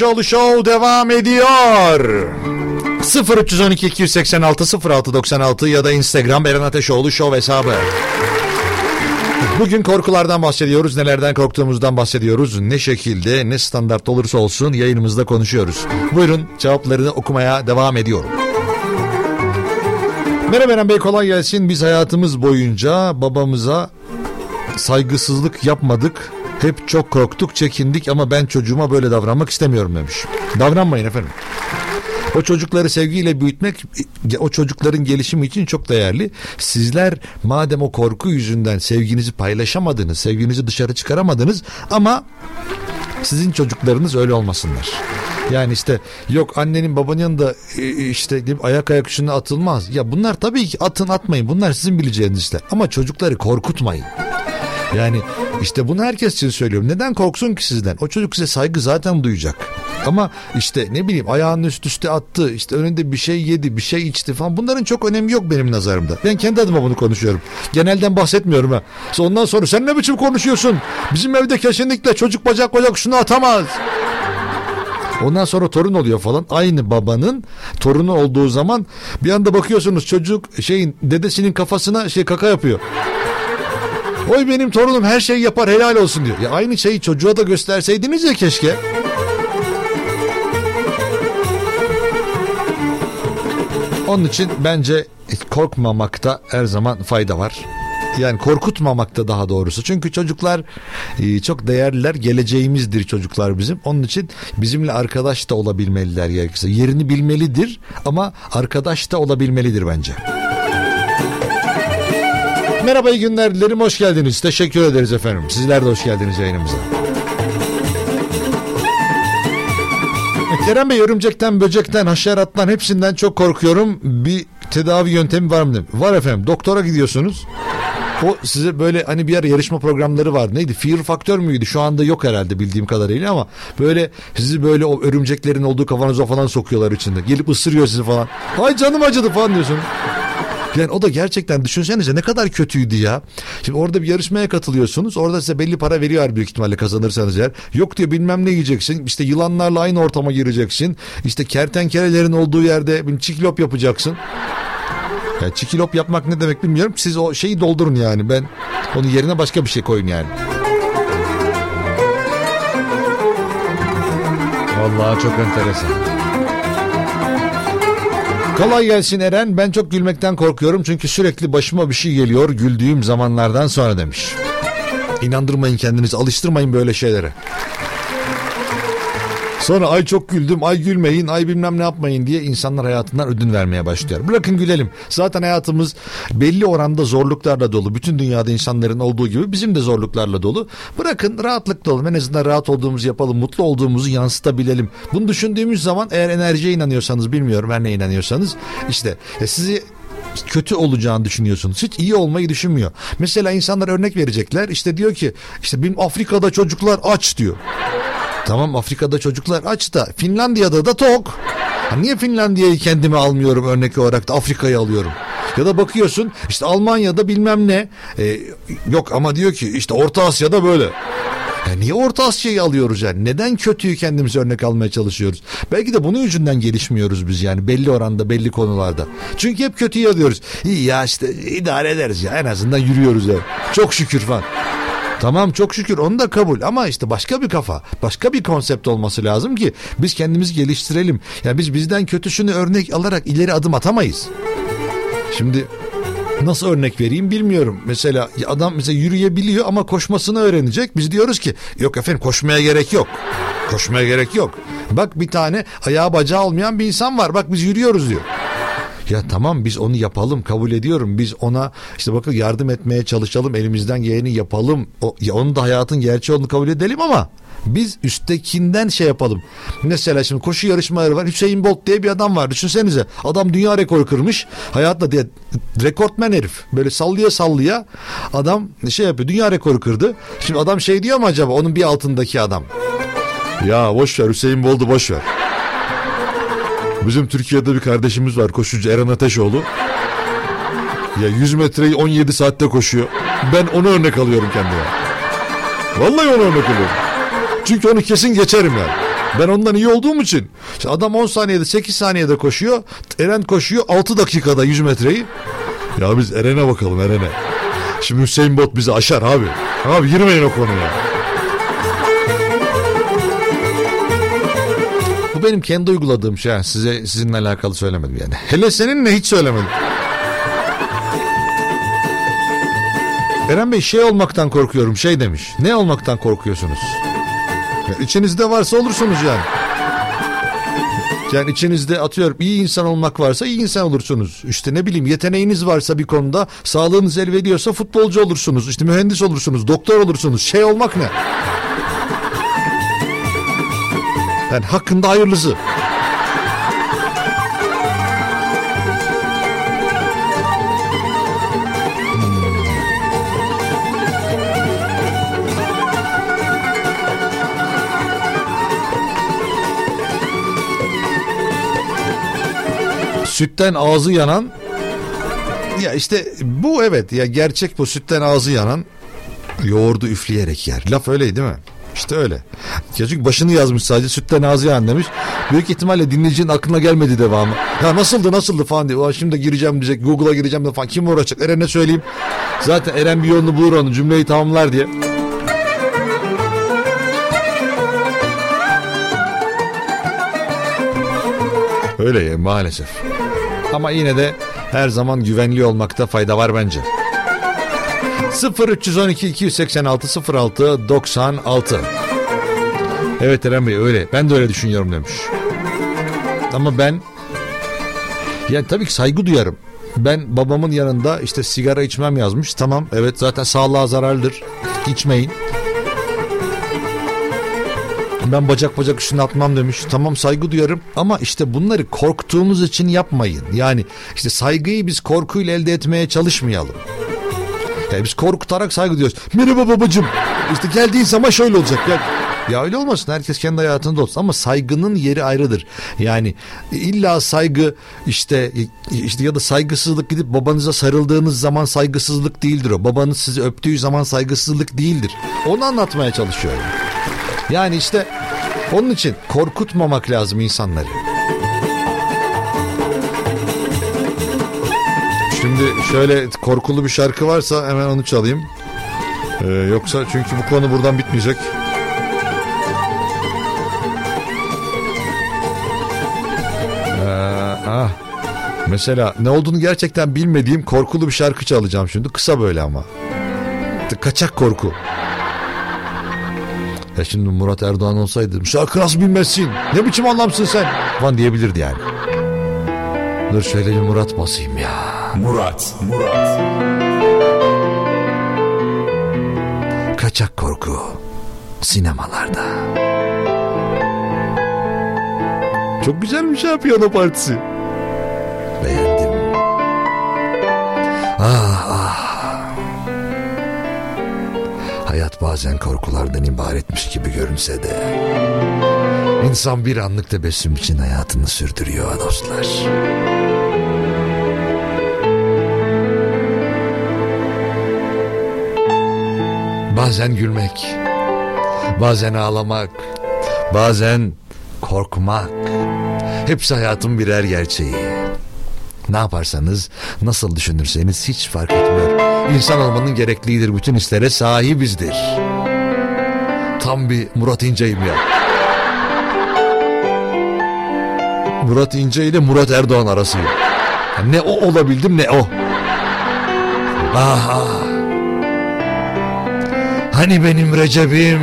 Eren Ateşoğlu Show devam ediyor. 0312 286 0696 ya da Instagram Eren Ateşoğlu Show hesabı. Bugün korkulardan bahsediyoruz, nelerden korktuğumuzdan bahsediyoruz. Ne şekilde, ne standart olursa olsun yayınımızda konuşuyoruz. Buyurun cevaplarını okumaya devam ediyorum. Merhaba Eren Bey kolay gelsin. Biz hayatımız boyunca babamıza saygısızlık yapmadık. Hep çok korktuk, çekindik ama ben çocuğuma böyle davranmak istemiyorum demiş. Davranmayın efendim. O çocukları sevgiyle büyütmek o çocukların gelişimi için çok değerli. Sizler madem o korku yüzünden sevginizi paylaşamadınız, sevginizi dışarı çıkaramadınız ama sizin çocuklarınız öyle olmasınlar. Yani işte yok annenin babanın yanında e, işte ayak ayak üstüne atılmaz. Ya bunlar tabii ki atın atmayın. Bunlar sizin bileceğiniz işler. Ama çocukları korkutmayın. Yani işte bunu herkes için söylüyorum. Neden korksun ki sizden? O çocuk size saygı zaten duyacak. Ama işte ne bileyim ayağını üst üste attı. işte önünde bir şey yedi, bir şey içti falan. Bunların çok önemi yok benim nazarımda. Ben kendi adıma bunu konuşuyorum. Genelden bahsetmiyorum ha. Ondan sonra sen ne biçim konuşuyorsun? Bizim evde kesinlikle çocuk bacak bacak şunu atamaz. Ondan sonra torun oluyor falan. Aynı babanın torunu olduğu zaman bir anda bakıyorsunuz çocuk şeyin dedesinin kafasına şey kaka yapıyor. Oy benim torunum her şeyi yapar helal olsun diyor. Ya aynı şeyi çocuğa da gösterseydiniz ya keşke. Onun için bence korkmamakta her zaman fayda var. Yani korkutmamakta daha doğrusu. Çünkü çocuklar e, çok değerliler. Geleceğimizdir çocuklar bizim. Onun için bizimle arkadaş da olabilmeliler gerekirse. Yerini bilmelidir ama arkadaş da olabilmelidir bence. Merhaba iyi günler dilerim. Hoş geldiniz. Teşekkür ederiz efendim. Sizler de hoş geldiniz yayınımıza. Kerem Bey örümcekten, böcekten, haşerattan hepsinden çok korkuyorum. Bir tedavi yöntemi var mı? Var efendim. Doktora gidiyorsunuz. O size böyle hani bir ara yarışma programları vardı. Neydi? Fear Faktör müydü? Şu anda yok herhalde bildiğim kadarıyla ama böyle sizi böyle o örümceklerin olduğu kafanoza falan sokuyorlar içinde. Gelip ısırıyor sizi falan. Ay canım acıdı falan diyorsun. Yani o da gerçekten düşünsenize ne kadar kötüydü ya. Şimdi orada bir yarışmaya katılıyorsunuz. Orada size belli para veriyor büyük ihtimalle kazanırsanız eğer. Yok diyor bilmem ne yiyeceksin. İşte yılanlarla aynı ortama gireceksin. İşte kertenkelelerin olduğu yerde bir çiklop yapacaksın. Yani çikilop yapmak ne demek bilmiyorum. Siz o şeyi doldurun yani. Ben onun yerine başka bir şey koyun yani. Vallahi çok enteresan. Kolay gelsin Eren. Ben çok gülmekten korkuyorum çünkü sürekli başıma bir şey geliyor güldüğüm zamanlardan sonra demiş. İnandırmayın kendinizi, alıştırmayın böyle şeylere. Sonra ay çok güldüm, ay gülmeyin, ay bilmem ne yapmayın diye insanlar hayatından ödün vermeye başlıyor. Bırakın gülelim. Zaten hayatımız belli oranda zorluklarla dolu. Bütün dünyada insanların olduğu gibi bizim de zorluklarla dolu. Bırakın rahatlıkla olalım. En azından rahat olduğumuzu yapalım, mutlu olduğumuzu yansıtabilelim. Bunu düşündüğümüz zaman eğer enerjiye inanıyorsanız bilmiyorum her ne inanıyorsanız işte e, sizi kötü olacağını düşünüyorsunuz. Hiç iyi olmayı düşünmüyor. Mesela insanlar örnek verecekler. İşte diyor ki işte benim Afrika'da çocuklar aç diyor. Tamam Afrika'da çocuklar aç da Finlandiya'da da tok. Ha, niye Finlandiya'yı kendime almıyorum örnek olarak da Afrika'yı alıyorum? Ya da bakıyorsun işte Almanya'da bilmem ne e, yok ama diyor ki işte Orta Asya'da böyle. Ya niye Orta Asya'yı alıyoruz yani? Neden kötüyü kendimize örnek almaya çalışıyoruz? Belki de bunun yüzünden gelişmiyoruz biz yani belli oranda belli konularda. Çünkü hep kötüyü alıyoruz. İyi ya işte idare ederiz ya en azından yürüyoruz ya. Çok şükür falan. Tamam çok şükür onu da kabul ama işte başka bir kafa, başka bir konsept olması lazım ki biz kendimizi geliştirelim. Yani biz bizden kötüsünü örnek alarak ileri adım atamayız. Şimdi nasıl örnek vereyim bilmiyorum. Mesela adam mesela yürüyebiliyor ama koşmasını öğrenecek. Biz diyoruz ki yok efendim koşmaya gerek yok. Koşmaya gerek yok. Bak bir tane ayağı bacağı olmayan bir insan var. Bak biz yürüyoruz diyor. Ya tamam biz onu yapalım kabul ediyorum. Biz ona işte bakın yardım etmeye çalışalım elimizden geleni yapalım. O, ya onun da hayatın gerçeği olduğunu kabul edelim ama biz üsttekinden şey yapalım. Mesela şimdi koşu yarışmaları var. Hüseyin Bolt diye bir adam var. Düşünsenize. Adam dünya rekoru kırmış. Hayatta diye rekortmen herif. Böyle sallaya sallaya adam şey yapıyor. Dünya rekoru kırdı. Şimdi adam şey diyor mu acaba onun bir altındaki adam? Ya boş ver Hüseyin Bolt'u boş ver. Bizim Türkiye'de bir kardeşimiz var koşucu Eren Ateşoğlu. Ya 100 metreyi 17 saatte koşuyor. Ben onu örnek alıyorum kendime. Vallahi onu örnek alıyorum. Çünkü onu kesin geçerim yani. Ben ondan iyi olduğum için. İşte adam 10 saniyede 8 saniyede koşuyor. Eren koşuyor 6 dakikada 100 metreyi. Ya biz Eren'e bakalım Eren'e. Şimdi Hüseyin Bot bizi aşar abi. Abi girmeyin o konuya. Benim kendi uyguladığım şey. Size sizinle alakalı söylemedim yani. Hele seninle hiç söylemedim. Eren Bey şey olmaktan korkuyorum şey demiş. Ne olmaktan korkuyorsunuz? Ya içinizde varsa olursunuz yani. Yani içinizde atıyorum iyi insan olmak varsa iyi insan olursunuz. İşte ne bileyim yeteneğiniz varsa bir konuda sağlığınız el veriyorsa futbolcu olursunuz. İşte mühendis olursunuz, doktor olursunuz. Şey olmak ne? Yani hakkında hayırlısı. Sütten ağzı yanan ya işte bu evet ya gerçek bu sütten ağzı yanan yoğurdu üfleyerek yer. Laf öyleydi değil mi? İşte öyle. Çünkü başını yazmış sadece sütten ağzı yan demiş. Büyük ihtimalle dinleyicinin aklına gelmedi devamı. Ya nasıldı nasıldı falan diye. Ulan şimdi gireceğim diyecek Google'a gireceğim de falan. Kim uğraşacak? Eren'e söyleyeyim. Zaten Eren bir yolunu bulur onu cümleyi tamamlar diye. Öyle ya maalesef. Ama yine de her zaman güvenli olmakta fayda var bence. 0312 286 06 96 Evet Eren Bey öyle. Ben de öyle düşünüyorum demiş. Ama ben yani tabii ki saygı duyarım. Ben babamın yanında işte sigara içmem yazmış. Tamam evet zaten sağlığa zararlıdır. İçmeyin. Ben bacak bacak üstüne atmam demiş. Tamam saygı duyarım ama işte bunları korktuğumuz için yapmayın. Yani işte saygıyı biz korkuyla elde etmeye çalışmayalım. Yani biz korkutarak saygı duyuyoruz. Merhaba babacım. İşte geldiğin zaman şöyle olacak. Ya, ya öyle olmasın. Herkes kendi hayatında olsun. Ama saygının yeri ayrıdır. Yani illa saygı işte işte ya da saygısızlık gidip babanıza sarıldığınız zaman saygısızlık değildir o. Babanız sizi öptüğü zaman saygısızlık değildir. Onu anlatmaya çalışıyorum. Yani işte onun için korkutmamak lazım insanları. Şimdi şöyle korkulu bir şarkı varsa hemen onu çalayım. Ee, yoksa çünkü bu konu buradan bitmeyecek. Ee, ah. Mesela ne olduğunu gerçekten bilmediğim korkulu bir şarkı çalacağım şimdi. Kısa böyle ama. Kaçak korku. Ya şimdi Murat Erdoğan olsaydı şarkı nasıl bilmezsin? Ne biçim anlamsın sen? Falan diyebilirdi yani. Dur şöyle bir Murat basayım ya. Murat, Murat. Kaçak korku sinemalarda. Çok güzelmiş ha piyano partisi. Beğendim. Ah ah. Hayat bazen korkulardan ibaretmiş gibi görünse de insan bir anlık tebessüm için hayatını sürdürüyor dostlar. Bazen gülmek, bazen ağlamak, bazen korkmak. Hepsi hayatın birer gerçeği. Ne yaparsanız, nasıl düşünürseniz hiç fark etmiyor. İnsan olmanın gerekliğidir. Bütün hislere sahibizdir. Tam bir Murat İnce'yim ya. Murat İnce ile Murat Erdoğan arasıyım. Ne o olabildim ne o. Aha. Hani benim Recep'im?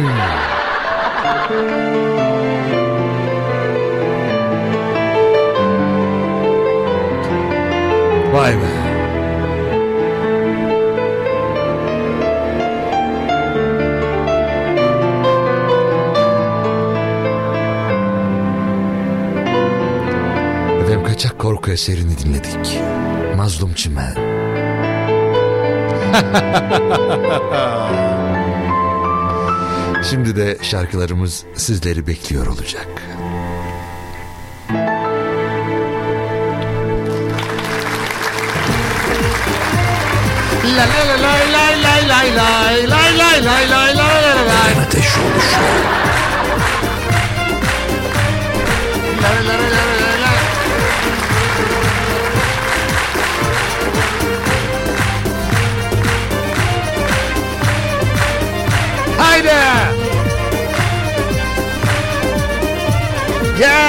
Vay be. Efendim kaçak korku eserini dinledik. Mazlum Çimen. Şimdi de şarkılarımız sizleri bekliyor olacak. La la la la la la la la la la la la la la la Ateş Show Show. La la la la la la Haydi! Yeah!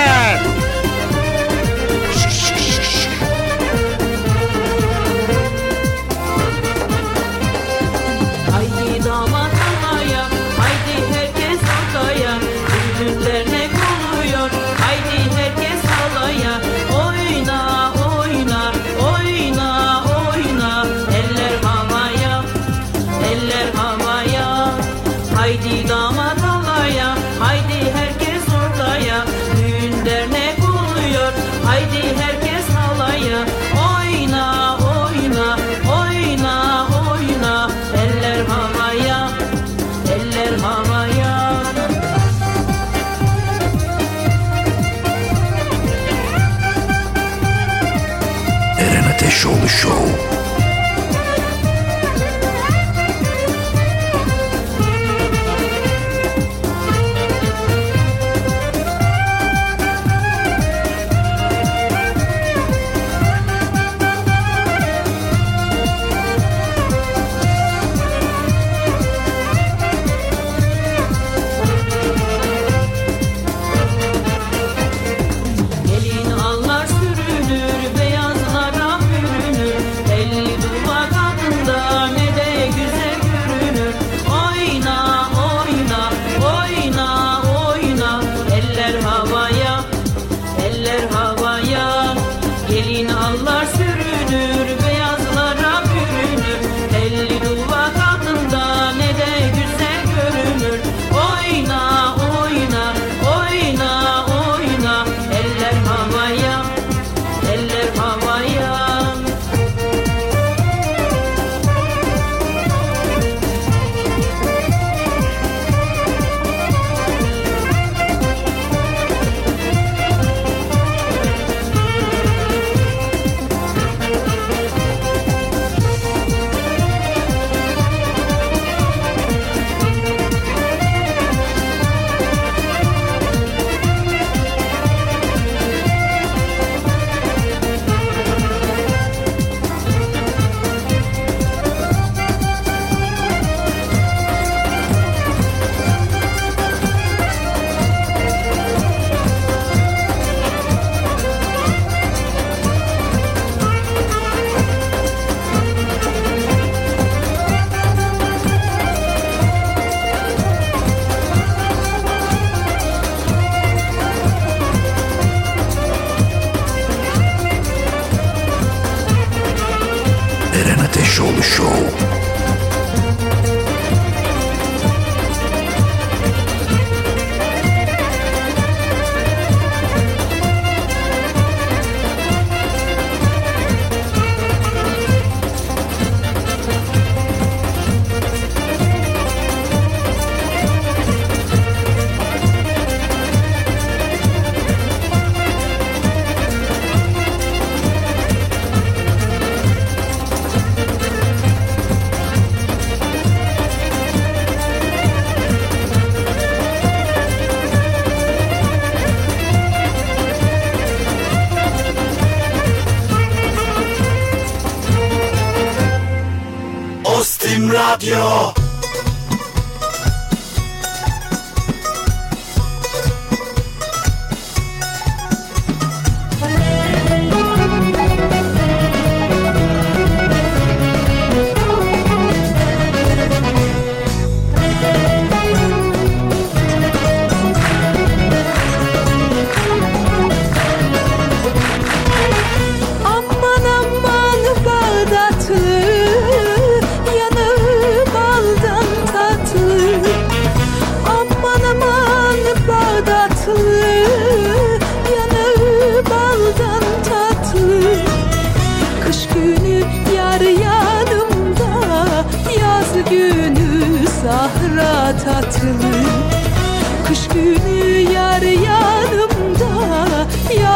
Ostim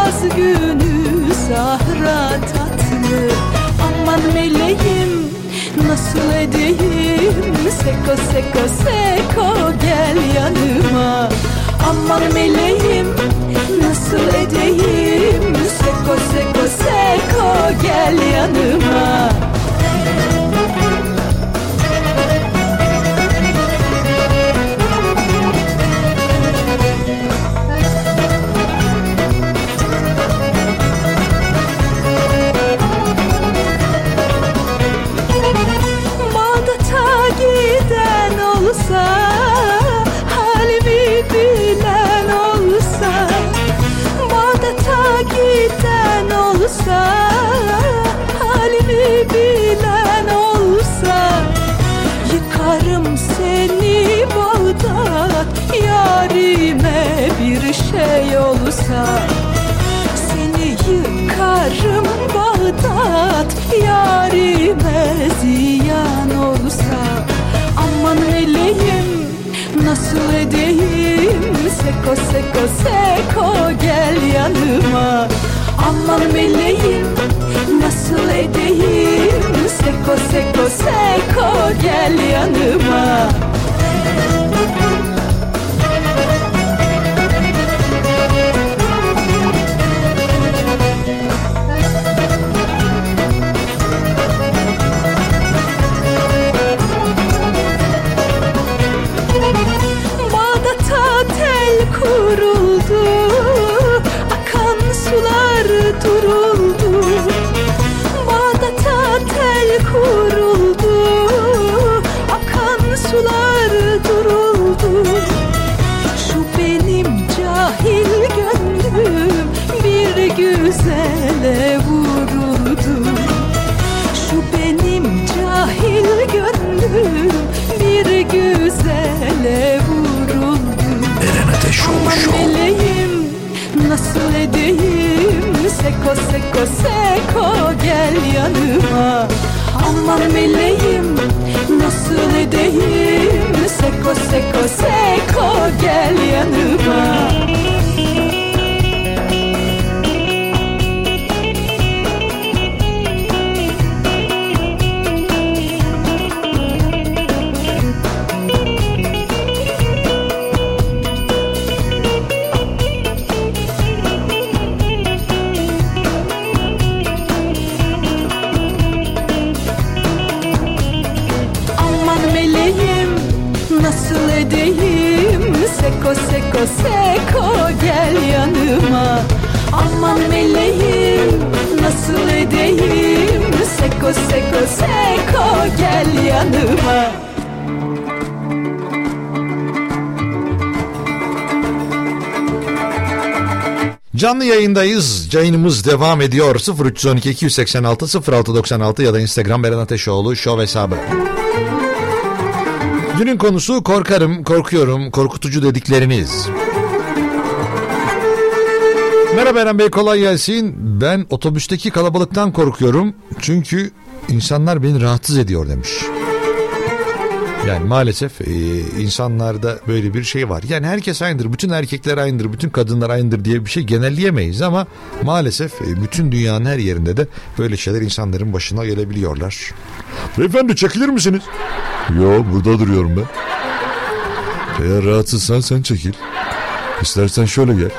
Yaz günü sahra tatlı. Aman meleğim nasıl edeyim? Seko seko seko gel yanıma. Aman meleğim nasıl edeyim? Seko seko seko gel yanıma olsa bilen olsa Yıkarım seni Bağdat Yarime bir şey olsa. Seni yıkarım Bağdat Yarime ziyan olsa. Aman meleğim nasıl edeyim? Seko seko seko gel yanıma Aman meleğim nasıl edeyim? Seko seko seko gel yanıma duruldu. Bağdat'a tel kuruldu. Akan sular duruldu. Şu benim cahil gönlüm Bir güzele vuruldu. Şu benim cahil gönlüm Bir güzele vuruldu. Eren Aman Show. meleğim nasıl edeyim Seko seko seko gel yanıma. Aman meleğim nasıl edeyim? Seko seko seko gel yanıma Seko seko gel yanıma Aman meleğim nasıl edeyim Seko seko seko gel yanıma Canlı yayındayız. Yayınımız devam ediyor. 0312 286 0696 ya da Instagram Eren Ateşoğlu Show hesabı. Günün konusu korkarım, korkuyorum, korkutucu dedikleriniz. Merhaba Eren Bey kolay gelsin. Ben otobüsteki kalabalıktan korkuyorum. Çünkü insanlar beni rahatsız ediyor demiş. Yani maalesef e, insanlarda böyle bir şey var. Yani herkes aynıdır. Bütün erkekler aynıdır. Bütün kadınlar aynıdır diye bir şey genelleyemeyiz ama maalesef e, bütün dünyanın her yerinde de böyle şeyler insanların başına gelebiliyorlar. Beyefendi çekilir misiniz? Yo burada duruyorum ben. Eğer rahatsızsan sen çekil. İstersen şöyle gel.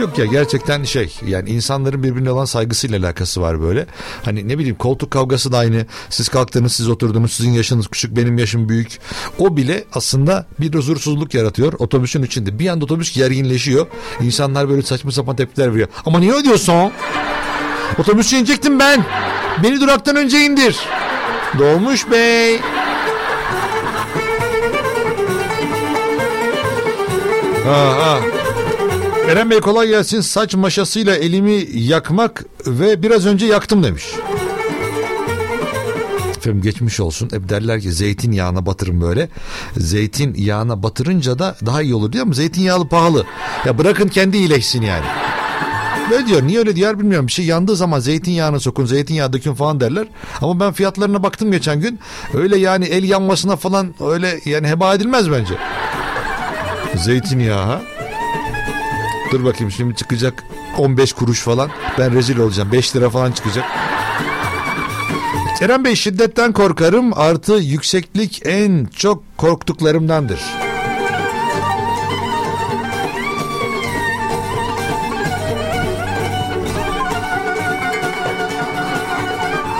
Yok ya gerçekten şey yani insanların birbirine olan saygısıyla alakası var böyle. Hani ne bileyim koltuk kavgası da aynı. Siz kalktınız siz oturdunuz sizin yaşınız küçük benim yaşım büyük. O bile aslında bir huzursuzluk yaratıyor otobüsün içinde. Bir anda otobüs gerginleşiyor. İnsanlar böyle saçma sapan tepkiler veriyor. Ama niye ödüyorsun? Otobüsü inecektim ben. Beni duraktan önce indir. Dolmuş bey. Ha, ha. Eren Bey kolay gelsin. Saç maşasıyla elimi yakmak ve biraz önce yaktım demiş. Efendim geçmiş olsun. Hep derler ki zeytinyağına batırın böyle. Zeytin yağına batırınca da daha iyi olur diyor ama zeytinyağlı pahalı. Ya bırakın kendi iyileşsin yani. Böyle diyor. Niye öyle diyor bilmiyorum. Bir şey yandığı zaman zeytinyağını sokun, zeytinyağı dökün falan derler. Ama ben fiyatlarına baktım geçen gün. Öyle yani el yanmasına falan öyle yani heba edilmez bence. Zeytinyağı ha. Dur bakayım şimdi çıkacak 15 kuruş falan. Ben rezil olacağım. 5 lira falan çıkacak. Eren Bey şiddetten korkarım artı yükseklik en çok korktuklarımdandır.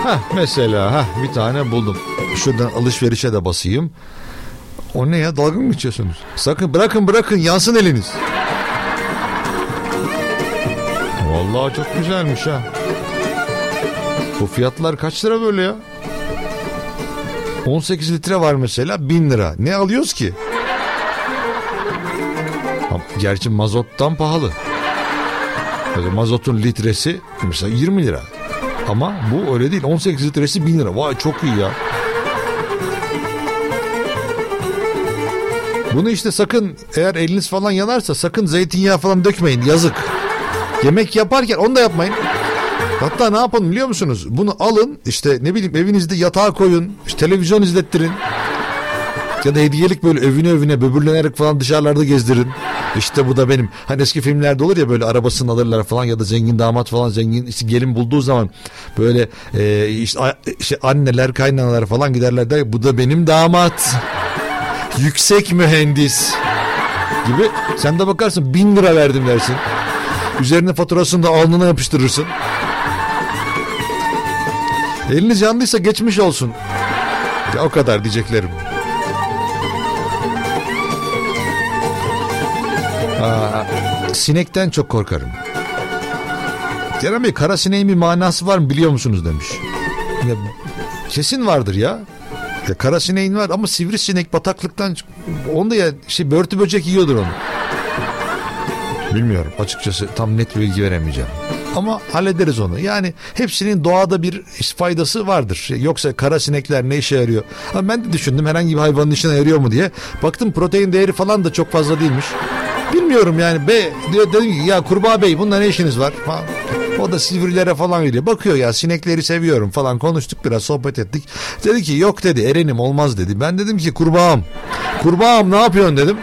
Ha mesela ha bir tane buldum. Şuradan alışverişe de basayım. O ne ya dalga mı geçiyorsunuz? Sakın bırakın bırakın yansın eliniz. Vallahi çok güzelmiş ha. Bu fiyatlar kaç lira böyle ya? 18 litre var mesela 1000 lira. Ne alıyoruz ki? Gerçi mazottan pahalı. Mesela mazotun litresi mesela 20 lira. Ama bu öyle değil. 18 litresi 1000 lira. Vay çok iyi ya. Bunu işte sakın eğer eliniz falan yanarsa sakın zeytinyağı falan dökmeyin. Yazık. Yemek yaparken onu da yapmayın. Hatta ne yapın biliyor musunuz? Bunu alın işte ne bileyim evinizde yatağa koyun. işte televizyon izlettirin. Ya da hediyelik böyle övüne övüne böbürlenerek falan dışarılarda gezdirin. İşte bu da benim. Hani eski filmlerde olur ya böyle arabasını alırlar falan ya da zengin damat falan zengin işte gelin bulduğu zaman böyle e, işte, a- işte anneler kaynanalar falan giderler der bu da benim damat. Yüksek mühendis gibi. Sen de bakarsın bin lira verdim dersin. Üzerine faturasını da alnına yapıştırırsın. Eliniz yandıysa geçmiş olsun. Ya o kadar diyeceklerim. Aa, sinekten çok korkarım. Kerem Bey kara sineğin bir manası var mı biliyor musunuz demiş. Ya, kesin vardır ya. Ya kara sineğin var ama sivrisinek bataklıktan onu da ya şey börtü böcek yiyordur onu. Bilmiyorum açıkçası tam net bilgi veremeyeceğim. Ama hallederiz onu. Yani hepsinin doğada bir faydası vardır. Yoksa kara sinekler ne işe yarıyor? Ama ben de düşündüm herhangi bir hayvanın işine yarıyor mu diye. Baktım protein değeri falan da çok fazla değilmiş. Bilmiyorum yani. Be, diyor, dedim ki ya kurbağa bey bunda ne işiniz var? Falan. O da sivrilere falan geliyor. Bakıyor ya sinekleri seviyorum falan konuştuk biraz sohbet ettik. Dedi ki yok dedi Eren'im olmaz dedi. Ben dedim ki kurbağam. Kurbağam ne yapıyorsun dedim.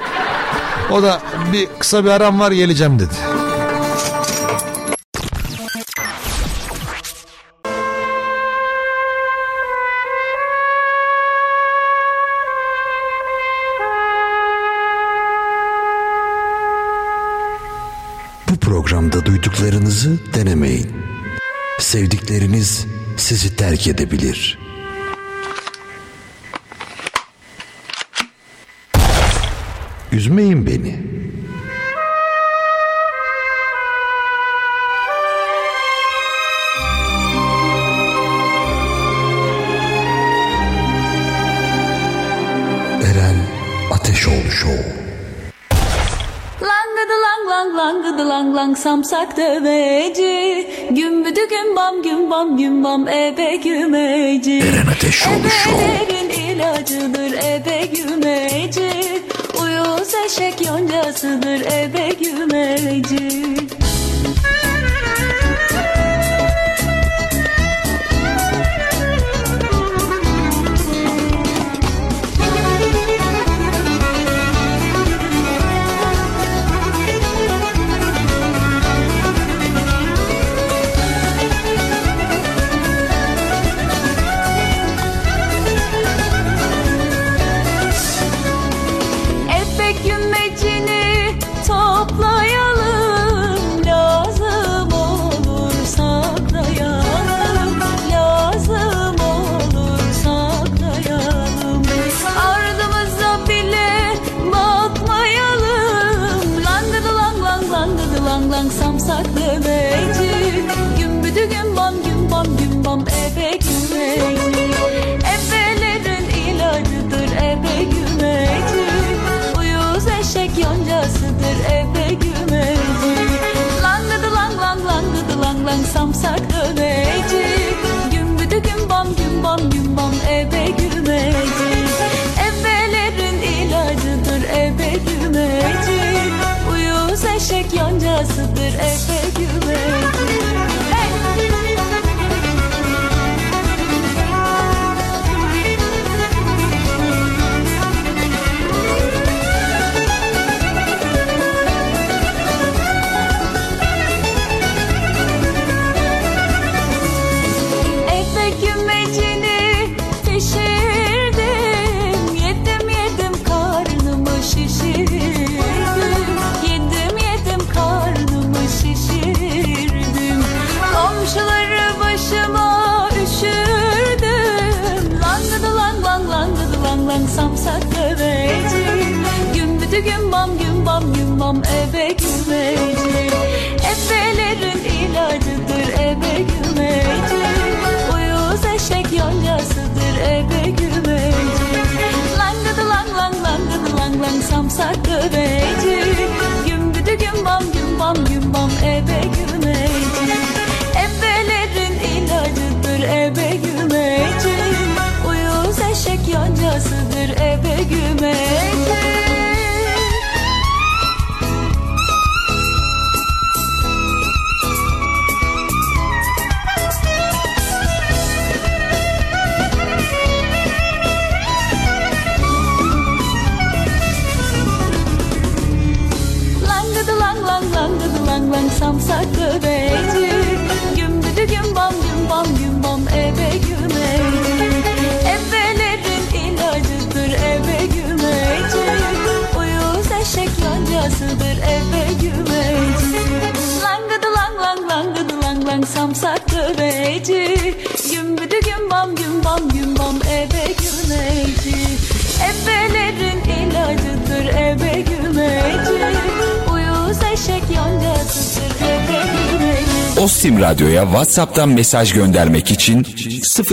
O da bir kısa bir aram var geleceğim dedi. Bu programda duyduklarınızı denemeyin. Sevdikleriniz sizi terk edebilir. Üzmeyin beni. Eren Ateşoğlu Show. Langıdı lang lang langıdı lang lang samsak döveci Gümbüdü gümbam gümbam gümbam ebe gümeci Eren Ateşoğlu Show. Ebelerin ilacıdır ebe gümeci eşek yoncasıdır ebe gümeci it aches WhatsApp'tan mesaj göndermek için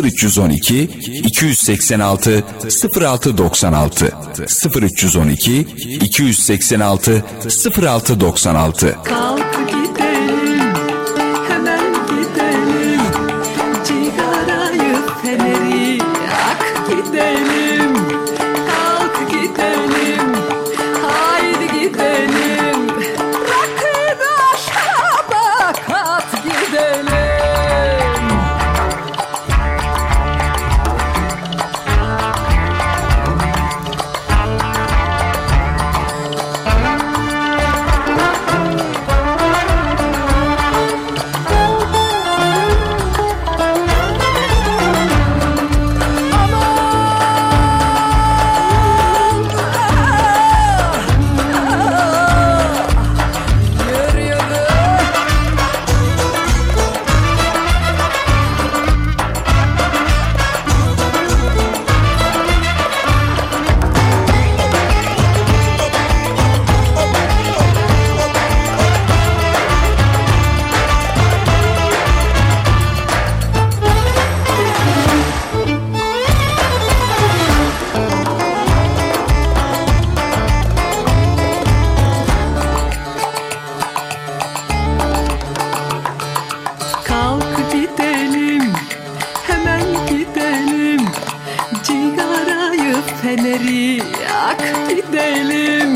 0312 286 0696 0312 286 0696 öteleri ak gidelim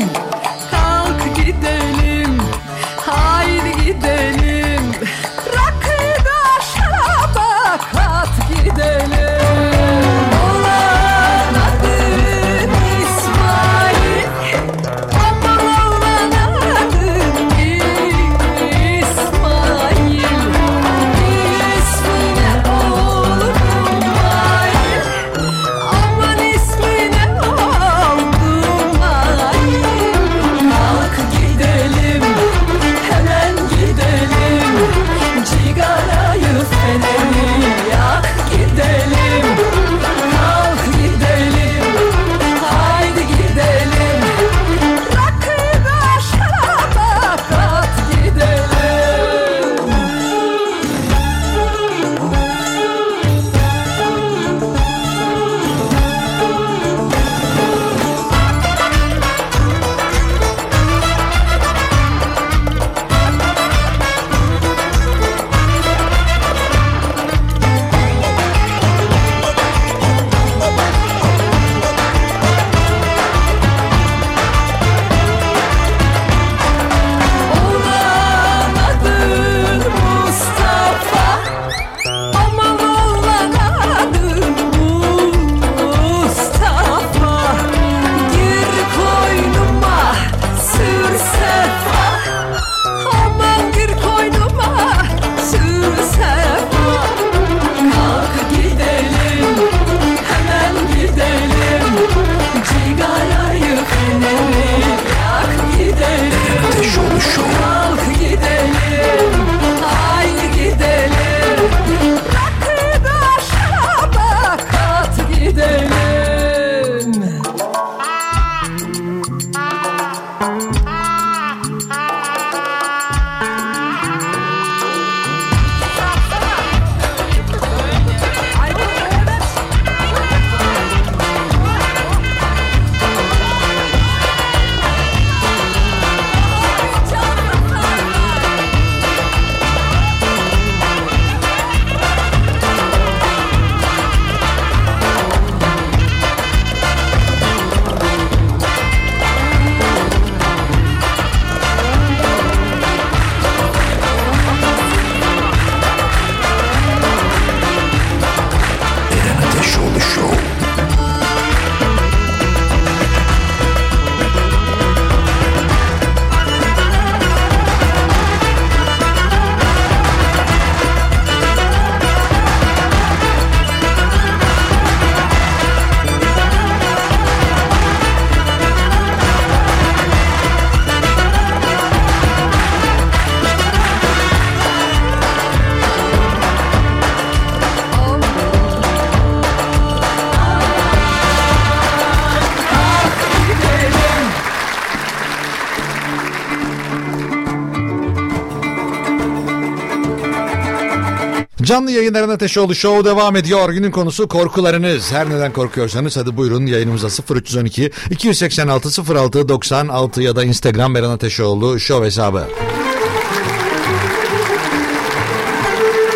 Canlı yayınların Ateşoğlu Show devam ediyor. Günün konusu korkularınız. Her neden korkuyorsanız hadi buyurun yayınımıza 0312 286 06 96 ya da Instagram Eren Ateşoğlu Show hesabı.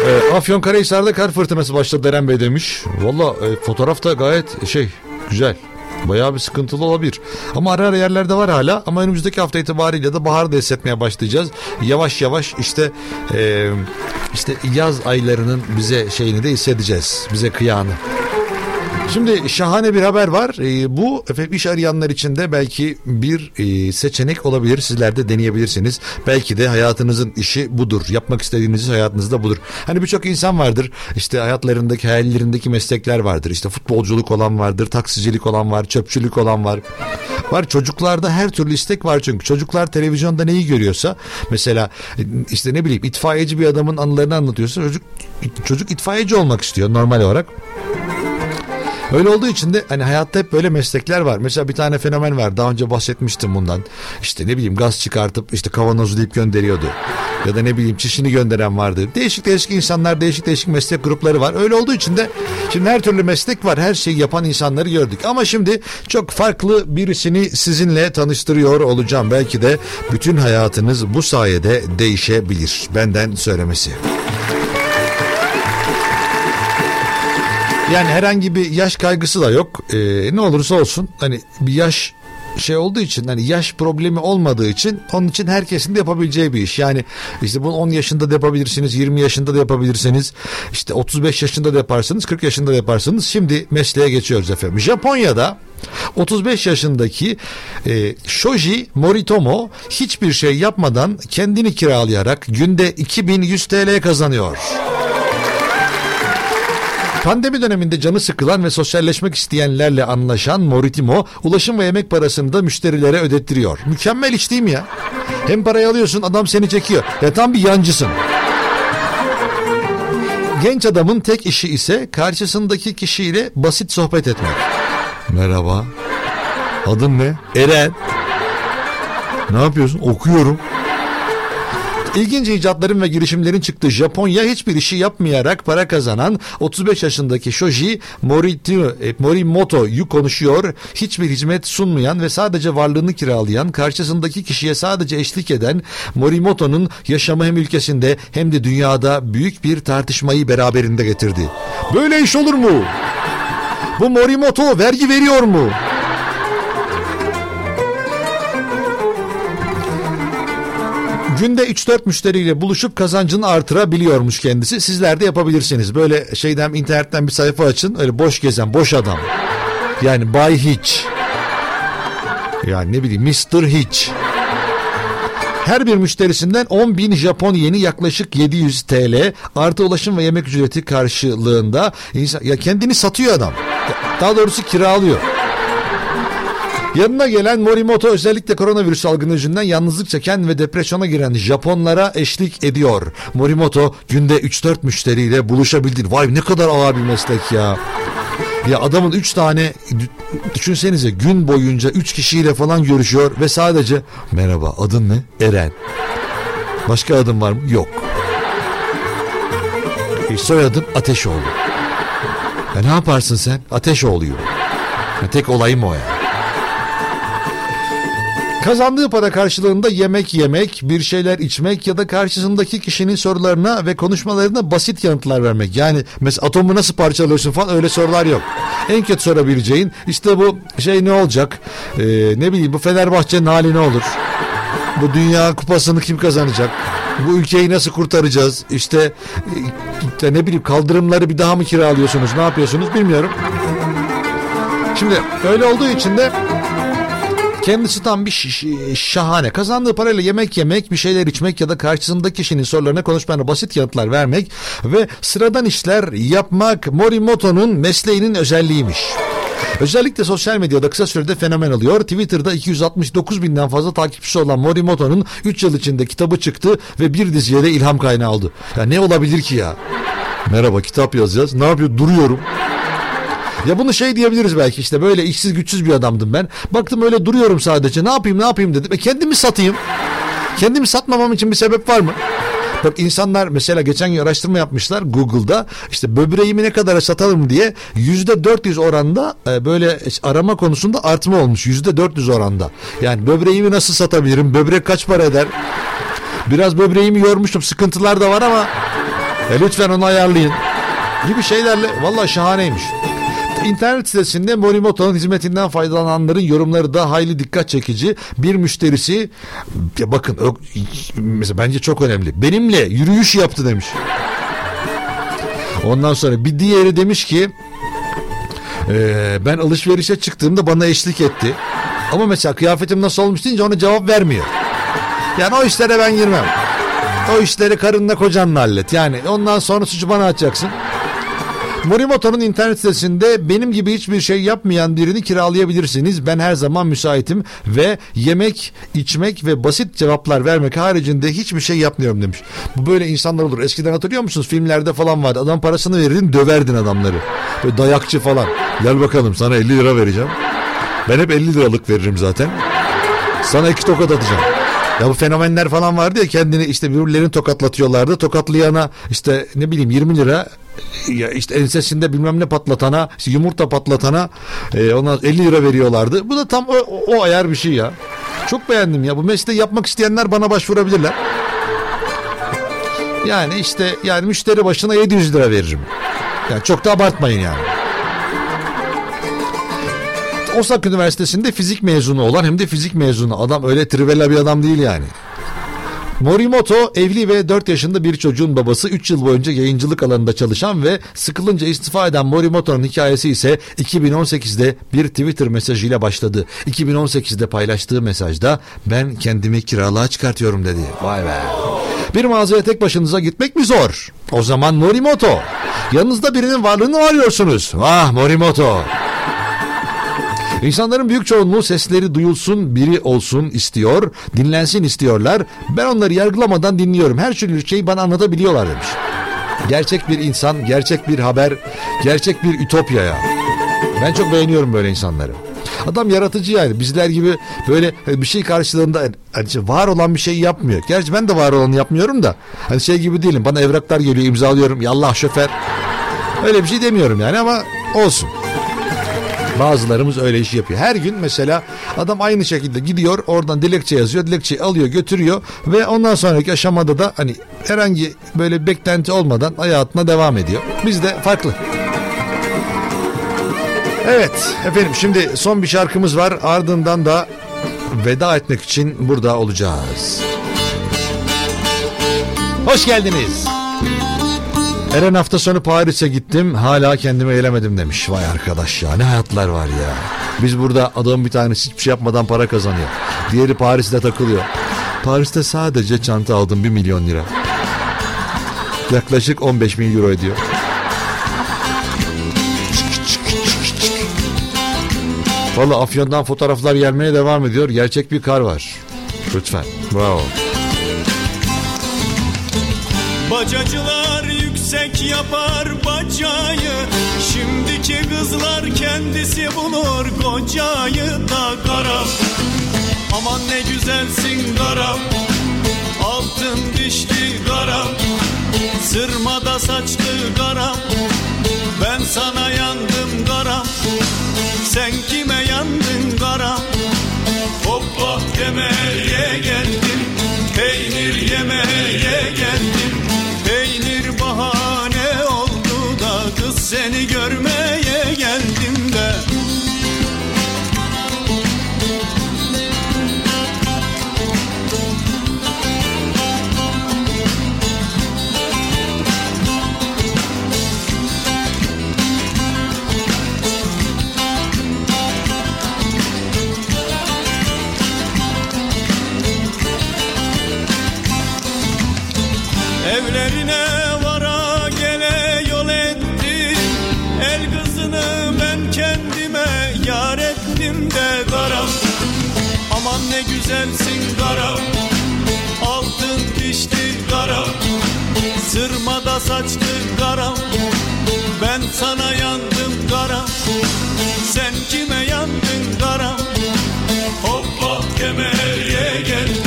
Ee, Afyonkarahisar'da kar fırtınası başladı Eren Bey demiş. Valla e, fotoğrafta gayet şey güzel. Bayağı bir sıkıntılı olabilir. Ama ara ara yerlerde var hala. Ama önümüzdeki hafta itibariyle de bahar da hissetmeye başlayacağız. Yavaş yavaş işte e, işte yaz aylarının bize şeyini de hissedeceğiz. Bize kıyağını. Şimdi şahane bir haber var. Ee, bu efendim iş arayanlar için de belki bir e, seçenek olabilir. Sizler de deneyebilirsiniz. Belki de hayatınızın işi budur. Yapmak istediğiniz hayatınızda budur. Hani birçok insan vardır. İşte hayatlarındaki hayallerindeki meslekler vardır. İşte futbolculuk olan vardır, taksicilik olan var, çöpçülük olan var. Var çocuklarda her türlü istek var çünkü çocuklar televizyonda neyi görüyorsa mesela e, işte ne bileyim itfaiyeci bir adamın anılarını anlatıyorsa çocuk çocuk itfaiyeci olmak istiyor normal olarak. Öyle olduğu için de hani hayatta hep böyle meslekler var. Mesela bir tane fenomen var. Daha önce bahsetmiştim bundan. İşte ne bileyim gaz çıkartıp işte kavanozlayıp gönderiyordu. Ya da ne bileyim çişini gönderen vardı. Değişik değişik insanlar, değişik değişik meslek grupları var. Öyle olduğu için de şimdi her türlü meslek var. Her şeyi yapan insanları gördük. Ama şimdi çok farklı birisini sizinle tanıştırıyor olacağım. Belki de bütün hayatınız bu sayede değişebilir. Benden söylemesi. Yani herhangi bir yaş kaygısı da yok. Ee, ne olursa olsun hani bir yaş şey olduğu için hani yaş problemi olmadığı için onun için herkesin de yapabileceği bir iş. Yani işte bunu 10 yaşında da yapabilirsiniz, 20 yaşında da yapabilirsiniz. işte 35 yaşında da yaparsınız, 40 yaşında da yaparsınız. Şimdi mesleğe geçiyoruz efendim. Japonya'da 35 yaşındaki e, Shoji Moritomo hiçbir şey yapmadan kendini kiralayarak günde 2100 TL kazanıyor. Pandemi döneminde canı sıkılan ve sosyalleşmek isteyenlerle anlaşan Moritimo ulaşım ve yemek parasını da müşterilere ödettiriyor. Mükemmel iş değil mi ya? Hem parayı alıyorsun adam seni çekiyor. Ya tam bir yancısın. Genç adamın tek işi ise karşısındaki kişiyle basit sohbet etmek. Merhaba. Adın ne? Eren. Ne yapıyorsun? Okuyorum. İlginç icatların ve girişimlerin çıktığı Japonya hiçbir işi yapmayarak para kazanan 35 yaşındaki Shoji e, Morimoto'yu konuşuyor. Hiçbir hizmet sunmayan ve sadece varlığını kiralayan, karşısındaki kişiye sadece eşlik eden Morimoto'nun yaşamı hem ülkesinde hem de dünyada büyük bir tartışmayı beraberinde getirdi. Böyle iş olur mu? Bu Morimoto vergi veriyor mu? Günde 3-4 müşteriyle buluşup kazancını artırabiliyormuş kendisi. Sizler de yapabilirsiniz. Böyle şeyden internetten bir sayfa açın. Öyle boş gezen, boş adam. Yani Bay Hiç. Yani ne bileyim Mr. Hiç. Her bir müşterisinden 10 bin Japon yeni yaklaşık 700 TL artı ulaşım ve yemek ücreti karşılığında insan, ya kendini satıyor adam. Daha doğrusu kiralıyor. Yanına gelen Morimoto özellikle koronavirüs salgını yüzünden yalnızlık çeken ve depresyona giren Japonlara eşlik ediyor. Morimoto günde 3-4 müşteriyle buluşabildi. Vay ne kadar ağır bir meslek ya. Ya adamın 3 tane düşünsenize gün boyunca 3 kişiyle falan görüşüyor ve sadece merhaba adın ne? Eren. Başka adın var mı? Yok. E, soyadın Ateşoğlu. Ya ne yaparsın sen? Ateşoğlu'yu. Ya tek olayım o ya. Kazandığı para karşılığında yemek yemek, bir şeyler içmek ya da karşısındaki kişinin sorularına ve konuşmalarına basit yanıtlar vermek. Yani mesela atomu nasıl parçalıyorsun falan öyle sorular yok. En kötü sorabileceğin işte bu şey ne olacak? Ee, ne bileyim bu Fenerbahçe'nin hali ne olur? Bu dünya kupasını kim kazanacak? Bu ülkeyi nasıl kurtaracağız? İşte, işte ne bileyim kaldırımları bir daha mı kiralıyorsunuz? Ne yapıyorsunuz bilmiyorum. Şimdi öyle olduğu için de Kendisi tam bir şahane. Kazandığı parayla yemek yemek, bir şeyler içmek ya da karşısındaki kişinin sorularına konuşmana basit yanıtlar vermek ve sıradan işler yapmak Morimoto'nun mesleğinin özelliğiymiş. Özellikle sosyal medyada kısa sürede fenomen oluyor. Twitter'da 269 binden fazla takipçisi olan Morimoto'nun 3 yıl içinde kitabı çıktı ve bir diziye de ilham kaynağı oldu. Ya ne olabilir ki ya? Merhaba kitap yazacağız. Ne yapıyor? Duruyorum. Ya bunu şey diyebiliriz belki işte böyle işsiz güçsüz bir adamdım ben. Baktım öyle duruyorum sadece ne yapayım ne yapayım dedim. E kendimi satayım. Kendimi satmamam için bir sebep var mı? Bak insanlar mesela geçen gün araştırma yapmışlar Google'da işte böbreğimi ne kadara satalım diye yüzde 400 oranda e, böyle arama konusunda artma olmuş yüzde 400 oranda. Yani böbreğimi nasıl satabilirim? Böbrek kaç para eder? Biraz böbreğimi yormuştum. Sıkıntılar da var ama e, lütfen onu ayarlayın. Gibi şeylerle valla şahaneymiş. İnternet sitesinde Morimoto'nun hizmetinden faydalananların yorumları da hayli dikkat çekici. Bir müşterisi ya bakın mesela bence çok önemli. Benimle yürüyüş yaptı demiş. Ondan sonra bir diğeri demiş ki "Ee, ben alışverişe çıktığımda bana eşlik etti. Ama mesela kıyafetim nasıl olmuş deyince ona cevap vermiyor. Yani o işlere ben girmem. O işleri karınla kocanla hallet. Yani ondan sonra suçu bana atacaksın. Morimoto'nun internet sitesinde benim gibi hiçbir şey yapmayan birini kiralayabilirsiniz. Ben her zaman müsaitim ve yemek, içmek ve basit cevaplar vermek haricinde hiçbir şey yapmıyorum demiş. Bu böyle insanlar olur. Eskiden hatırlıyor musunuz? Filmlerde falan vardı. Adam parasını verirdin döverdin adamları. Böyle dayakçı falan. Gel bakalım sana 50 lira vereceğim. Ben hep 50 liralık veririm zaten. Sana iki tokat atacağım. Ya bu fenomenler falan vardı ya kendini işte birbirlerini tokatlatıyorlardı. Tokatlayana işte ne bileyim 20 lira ya işte ensesinde bilmem ne patlatana işte yumurta patlatana e, ona 50 lira veriyorlardı. Bu da tam o, o, ayar bir şey ya. Çok beğendim ya. Bu mesleği yapmak isteyenler bana başvurabilirler. Yani işte yani müşteri başına 700 lira veririm. Yani çok da abartmayın yani. Osaka Üniversitesi'nde fizik mezunu olan hem de fizik mezunu adam öyle trivela bir adam değil yani. Morimoto evli ve 4 yaşında bir çocuğun babası 3 yıl boyunca yayıncılık alanında çalışan ve sıkılınca istifa eden Morimoto'nun hikayesi ise 2018'de bir Twitter mesajıyla başladı. 2018'de paylaştığı mesajda ben kendimi kiralığa çıkartıyorum dedi. Vay be. Bir mağazaya tek başınıza gitmek mi zor? O zaman Morimoto. Yanınızda birinin varlığını arıyorsunuz? Ah Morimoto. İnsanların büyük çoğunluğu sesleri duyulsun, biri olsun istiyor, dinlensin istiyorlar. Ben onları yargılamadan dinliyorum. Her türlü şeyi bana anlatabiliyorlar demiş. Gerçek bir insan, gerçek bir haber, gerçek bir ütopya ya. Ben çok beğeniyorum böyle insanları. Adam yaratıcı yani bizler gibi böyle bir şey karşılığında hani işte var olan bir şey yapmıyor. Gerçi ben de var olanı yapmıyorum da hani şey gibi değilim. Bana evraklar geliyor imzalıyorum. Yallah şoför. Öyle bir şey demiyorum yani ama olsun. Bazılarımız öyle iş yapıyor. Her gün mesela adam aynı şekilde gidiyor oradan dilekçe yazıyor. Dilekçeyi alıyor götürüyor ve ondan sonraki aşamada da hani herhangi böyle beklenti olmadan hayatına devam ediyor. Bizde farklı. Evet efendim şimdi son bir şarkımız var ardından da veda etmek için burada olacağız. Hoş geldiniz. Eren hafta sonu Paris'e gittim hala kendimi eğlemedim demiş. Vay arkadaş ya ne hayatlar var ya. Biz burada adam bir tanesi hiçbir şey yapmadan para kazanıyor. Diğeri Paris'te takılıyor. Paris'te sadece çanta aldım 1 milyon lira. Yaklaşık 15 bin euro ediyor. Valla Afyon'dan fotoğraflar gelmeye devam ediyor. Gerçek bir kar var. Lütfen. Bravo. Bacacılar yüksek yapar bacayı. Şimdiki kızlar kendisi bulur kocayı da karam. Aman ne güzelsin karam Altın dişli karam. Sırmada saçlı karam Ben sana yandım karam. Sen kime yandın karam? Hoppa demeye geldim Peynir yemeye geldim seni görmeye geldim de ne güzelsin kara. Altın dişli kara. Sırmada saçlı kara. Ben sana yandım kara. Sen kime yandın kara? Hoppa kemeriye geldim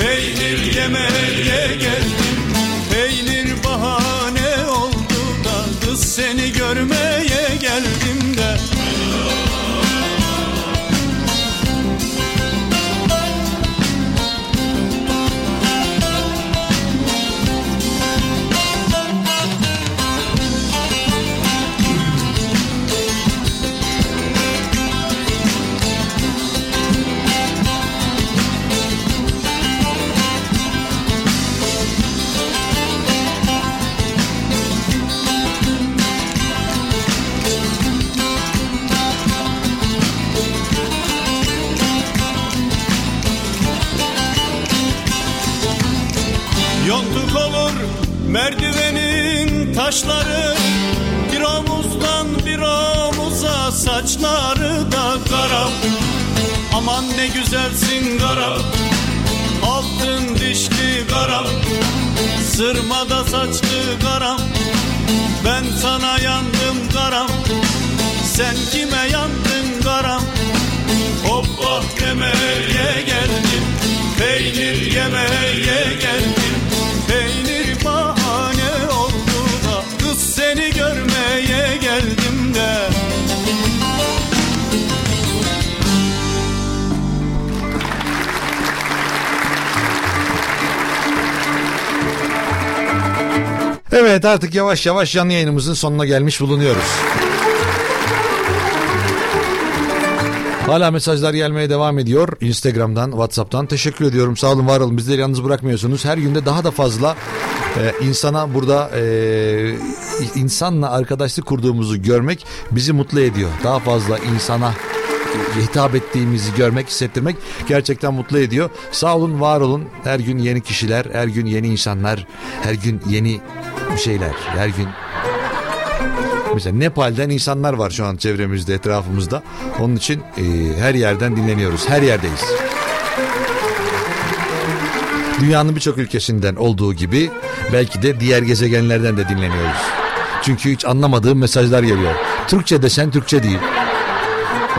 Peynir yemeye geldim Peynir bahane oldu da Kız seni görmeye Evet artık yavaş yavaş canlı yayınımızın sonuna gelmiş bulunuyoruz. Hala mesajlar gelmeye devam ediyor. Instagram'dan, Whatsapp'tan teşekkür ediyorum. Sağ olun, var olun. Bizleri yalnız bırakmıyorsunuz. Her günde daha da fazla e, insana burada e, insanla arkadaşlık kurduğumuzu görmek bizi mutlu ediyor. Daha fazla insana hitap ettiğimizi görmek, hissettirmek gerçekten mutlu ediyor. Sağ olun, var olun. Her gün yeni kişiler, her gün yeni insanlar, her gün yeni şeyler, her gün Mesela Nepal'den insanlar var şu an çevremizde, etrafımızda. Onun için e, her yerden dinleniyoruz. Her yerdeyiz. Dünyanın birçok ülkesinden olduğu gibi belki de diğer gezegenlerden de dinleniyoruz. Çünkü hiç anlamadığım mesajlar geliyor. Türkçe desen Türkçe değil.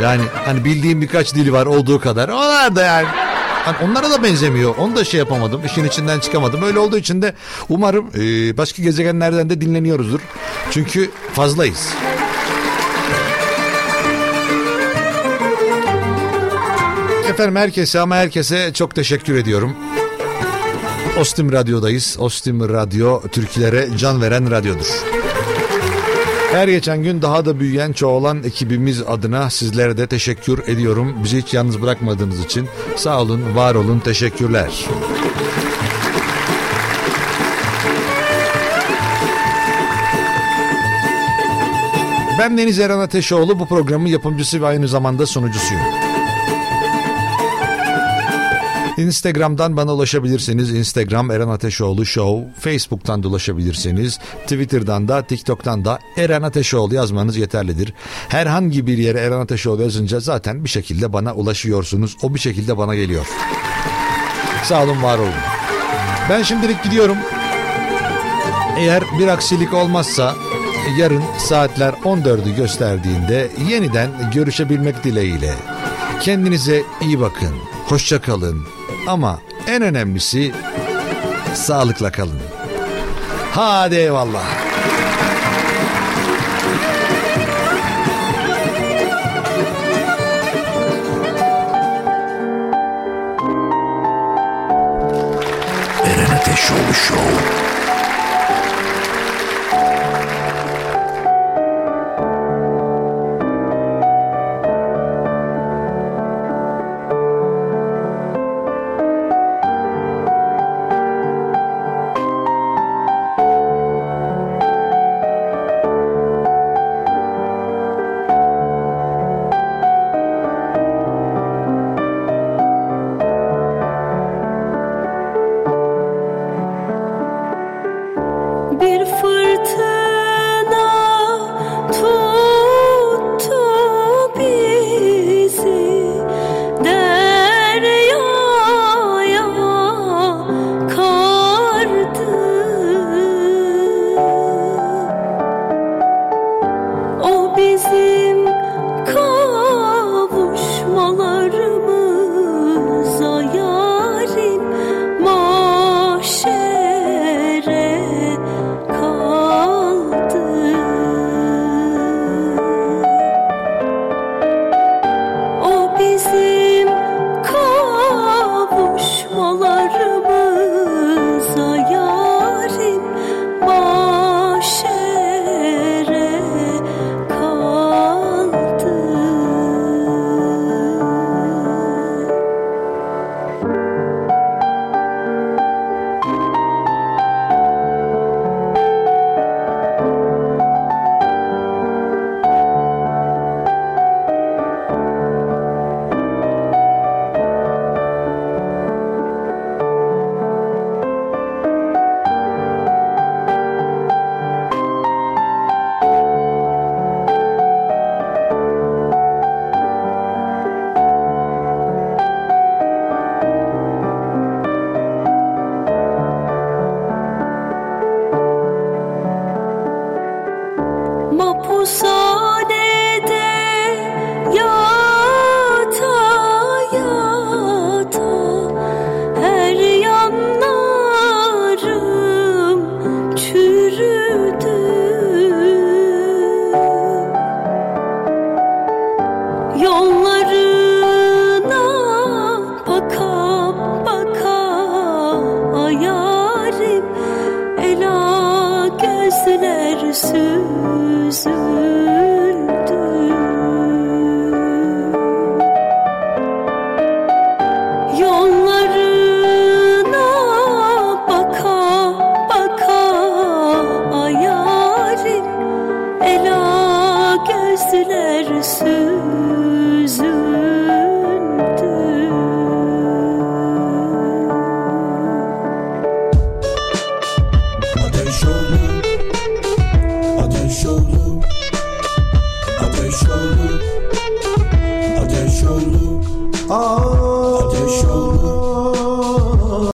Yani hani bildiğim birkaç dili var olduğu kadar. Onlar da yani Hani onlara da benzemiyor. Onu da şey yapamadım. işin içinden çıkamadım. Öyle olduğu için de umarım e, başka gezegenlerden de dinleniyoruzdur. Çünkü fazlayız. Efendim herkese ama herkese çok teşekkür ediyorum. Ostim Radyo'dayız. Ostim Radyo Türklere can veren radyodur. Her geçen gün daha da büyüyen çoğalan ekibimiz adına sizlere de teşekkür ediyorum. Bizi hiç yalnız bırakmadığınız için sağ olun, var olun, teşekkürler. Ben Deniz Eren Ateşoğlu bu programın yapımcısı ve aynı zamanda sunucusuyum. Instagram'dan bana ulaşabilirsiniz. Instagram Eren Ateşoğlu Show. Facebook'tan da ulaşabilirsiniz. Twitter'dan da TikTok'tan da Eren Ateşoğlu yazmanız yeterlidir. Herhangi bir yere Eren Ateşoğlu yazınca zaten bir şekilde bana ulaşıyorsunuz. O bir şekilde bana geliyor. Sağ olun var olun. Ben şimdilik gidiyorum. Eğer bir aksilik olmazsa yarın saatler 14'ü gösterdiğinde yeniden görüşebilmek dileğiyle. Kendinize iyi bakın. Hoşça kalın. Ama en önemlisi sağlıkla kalın. Hadi eyvallah. Eren Ateşoğlu Show.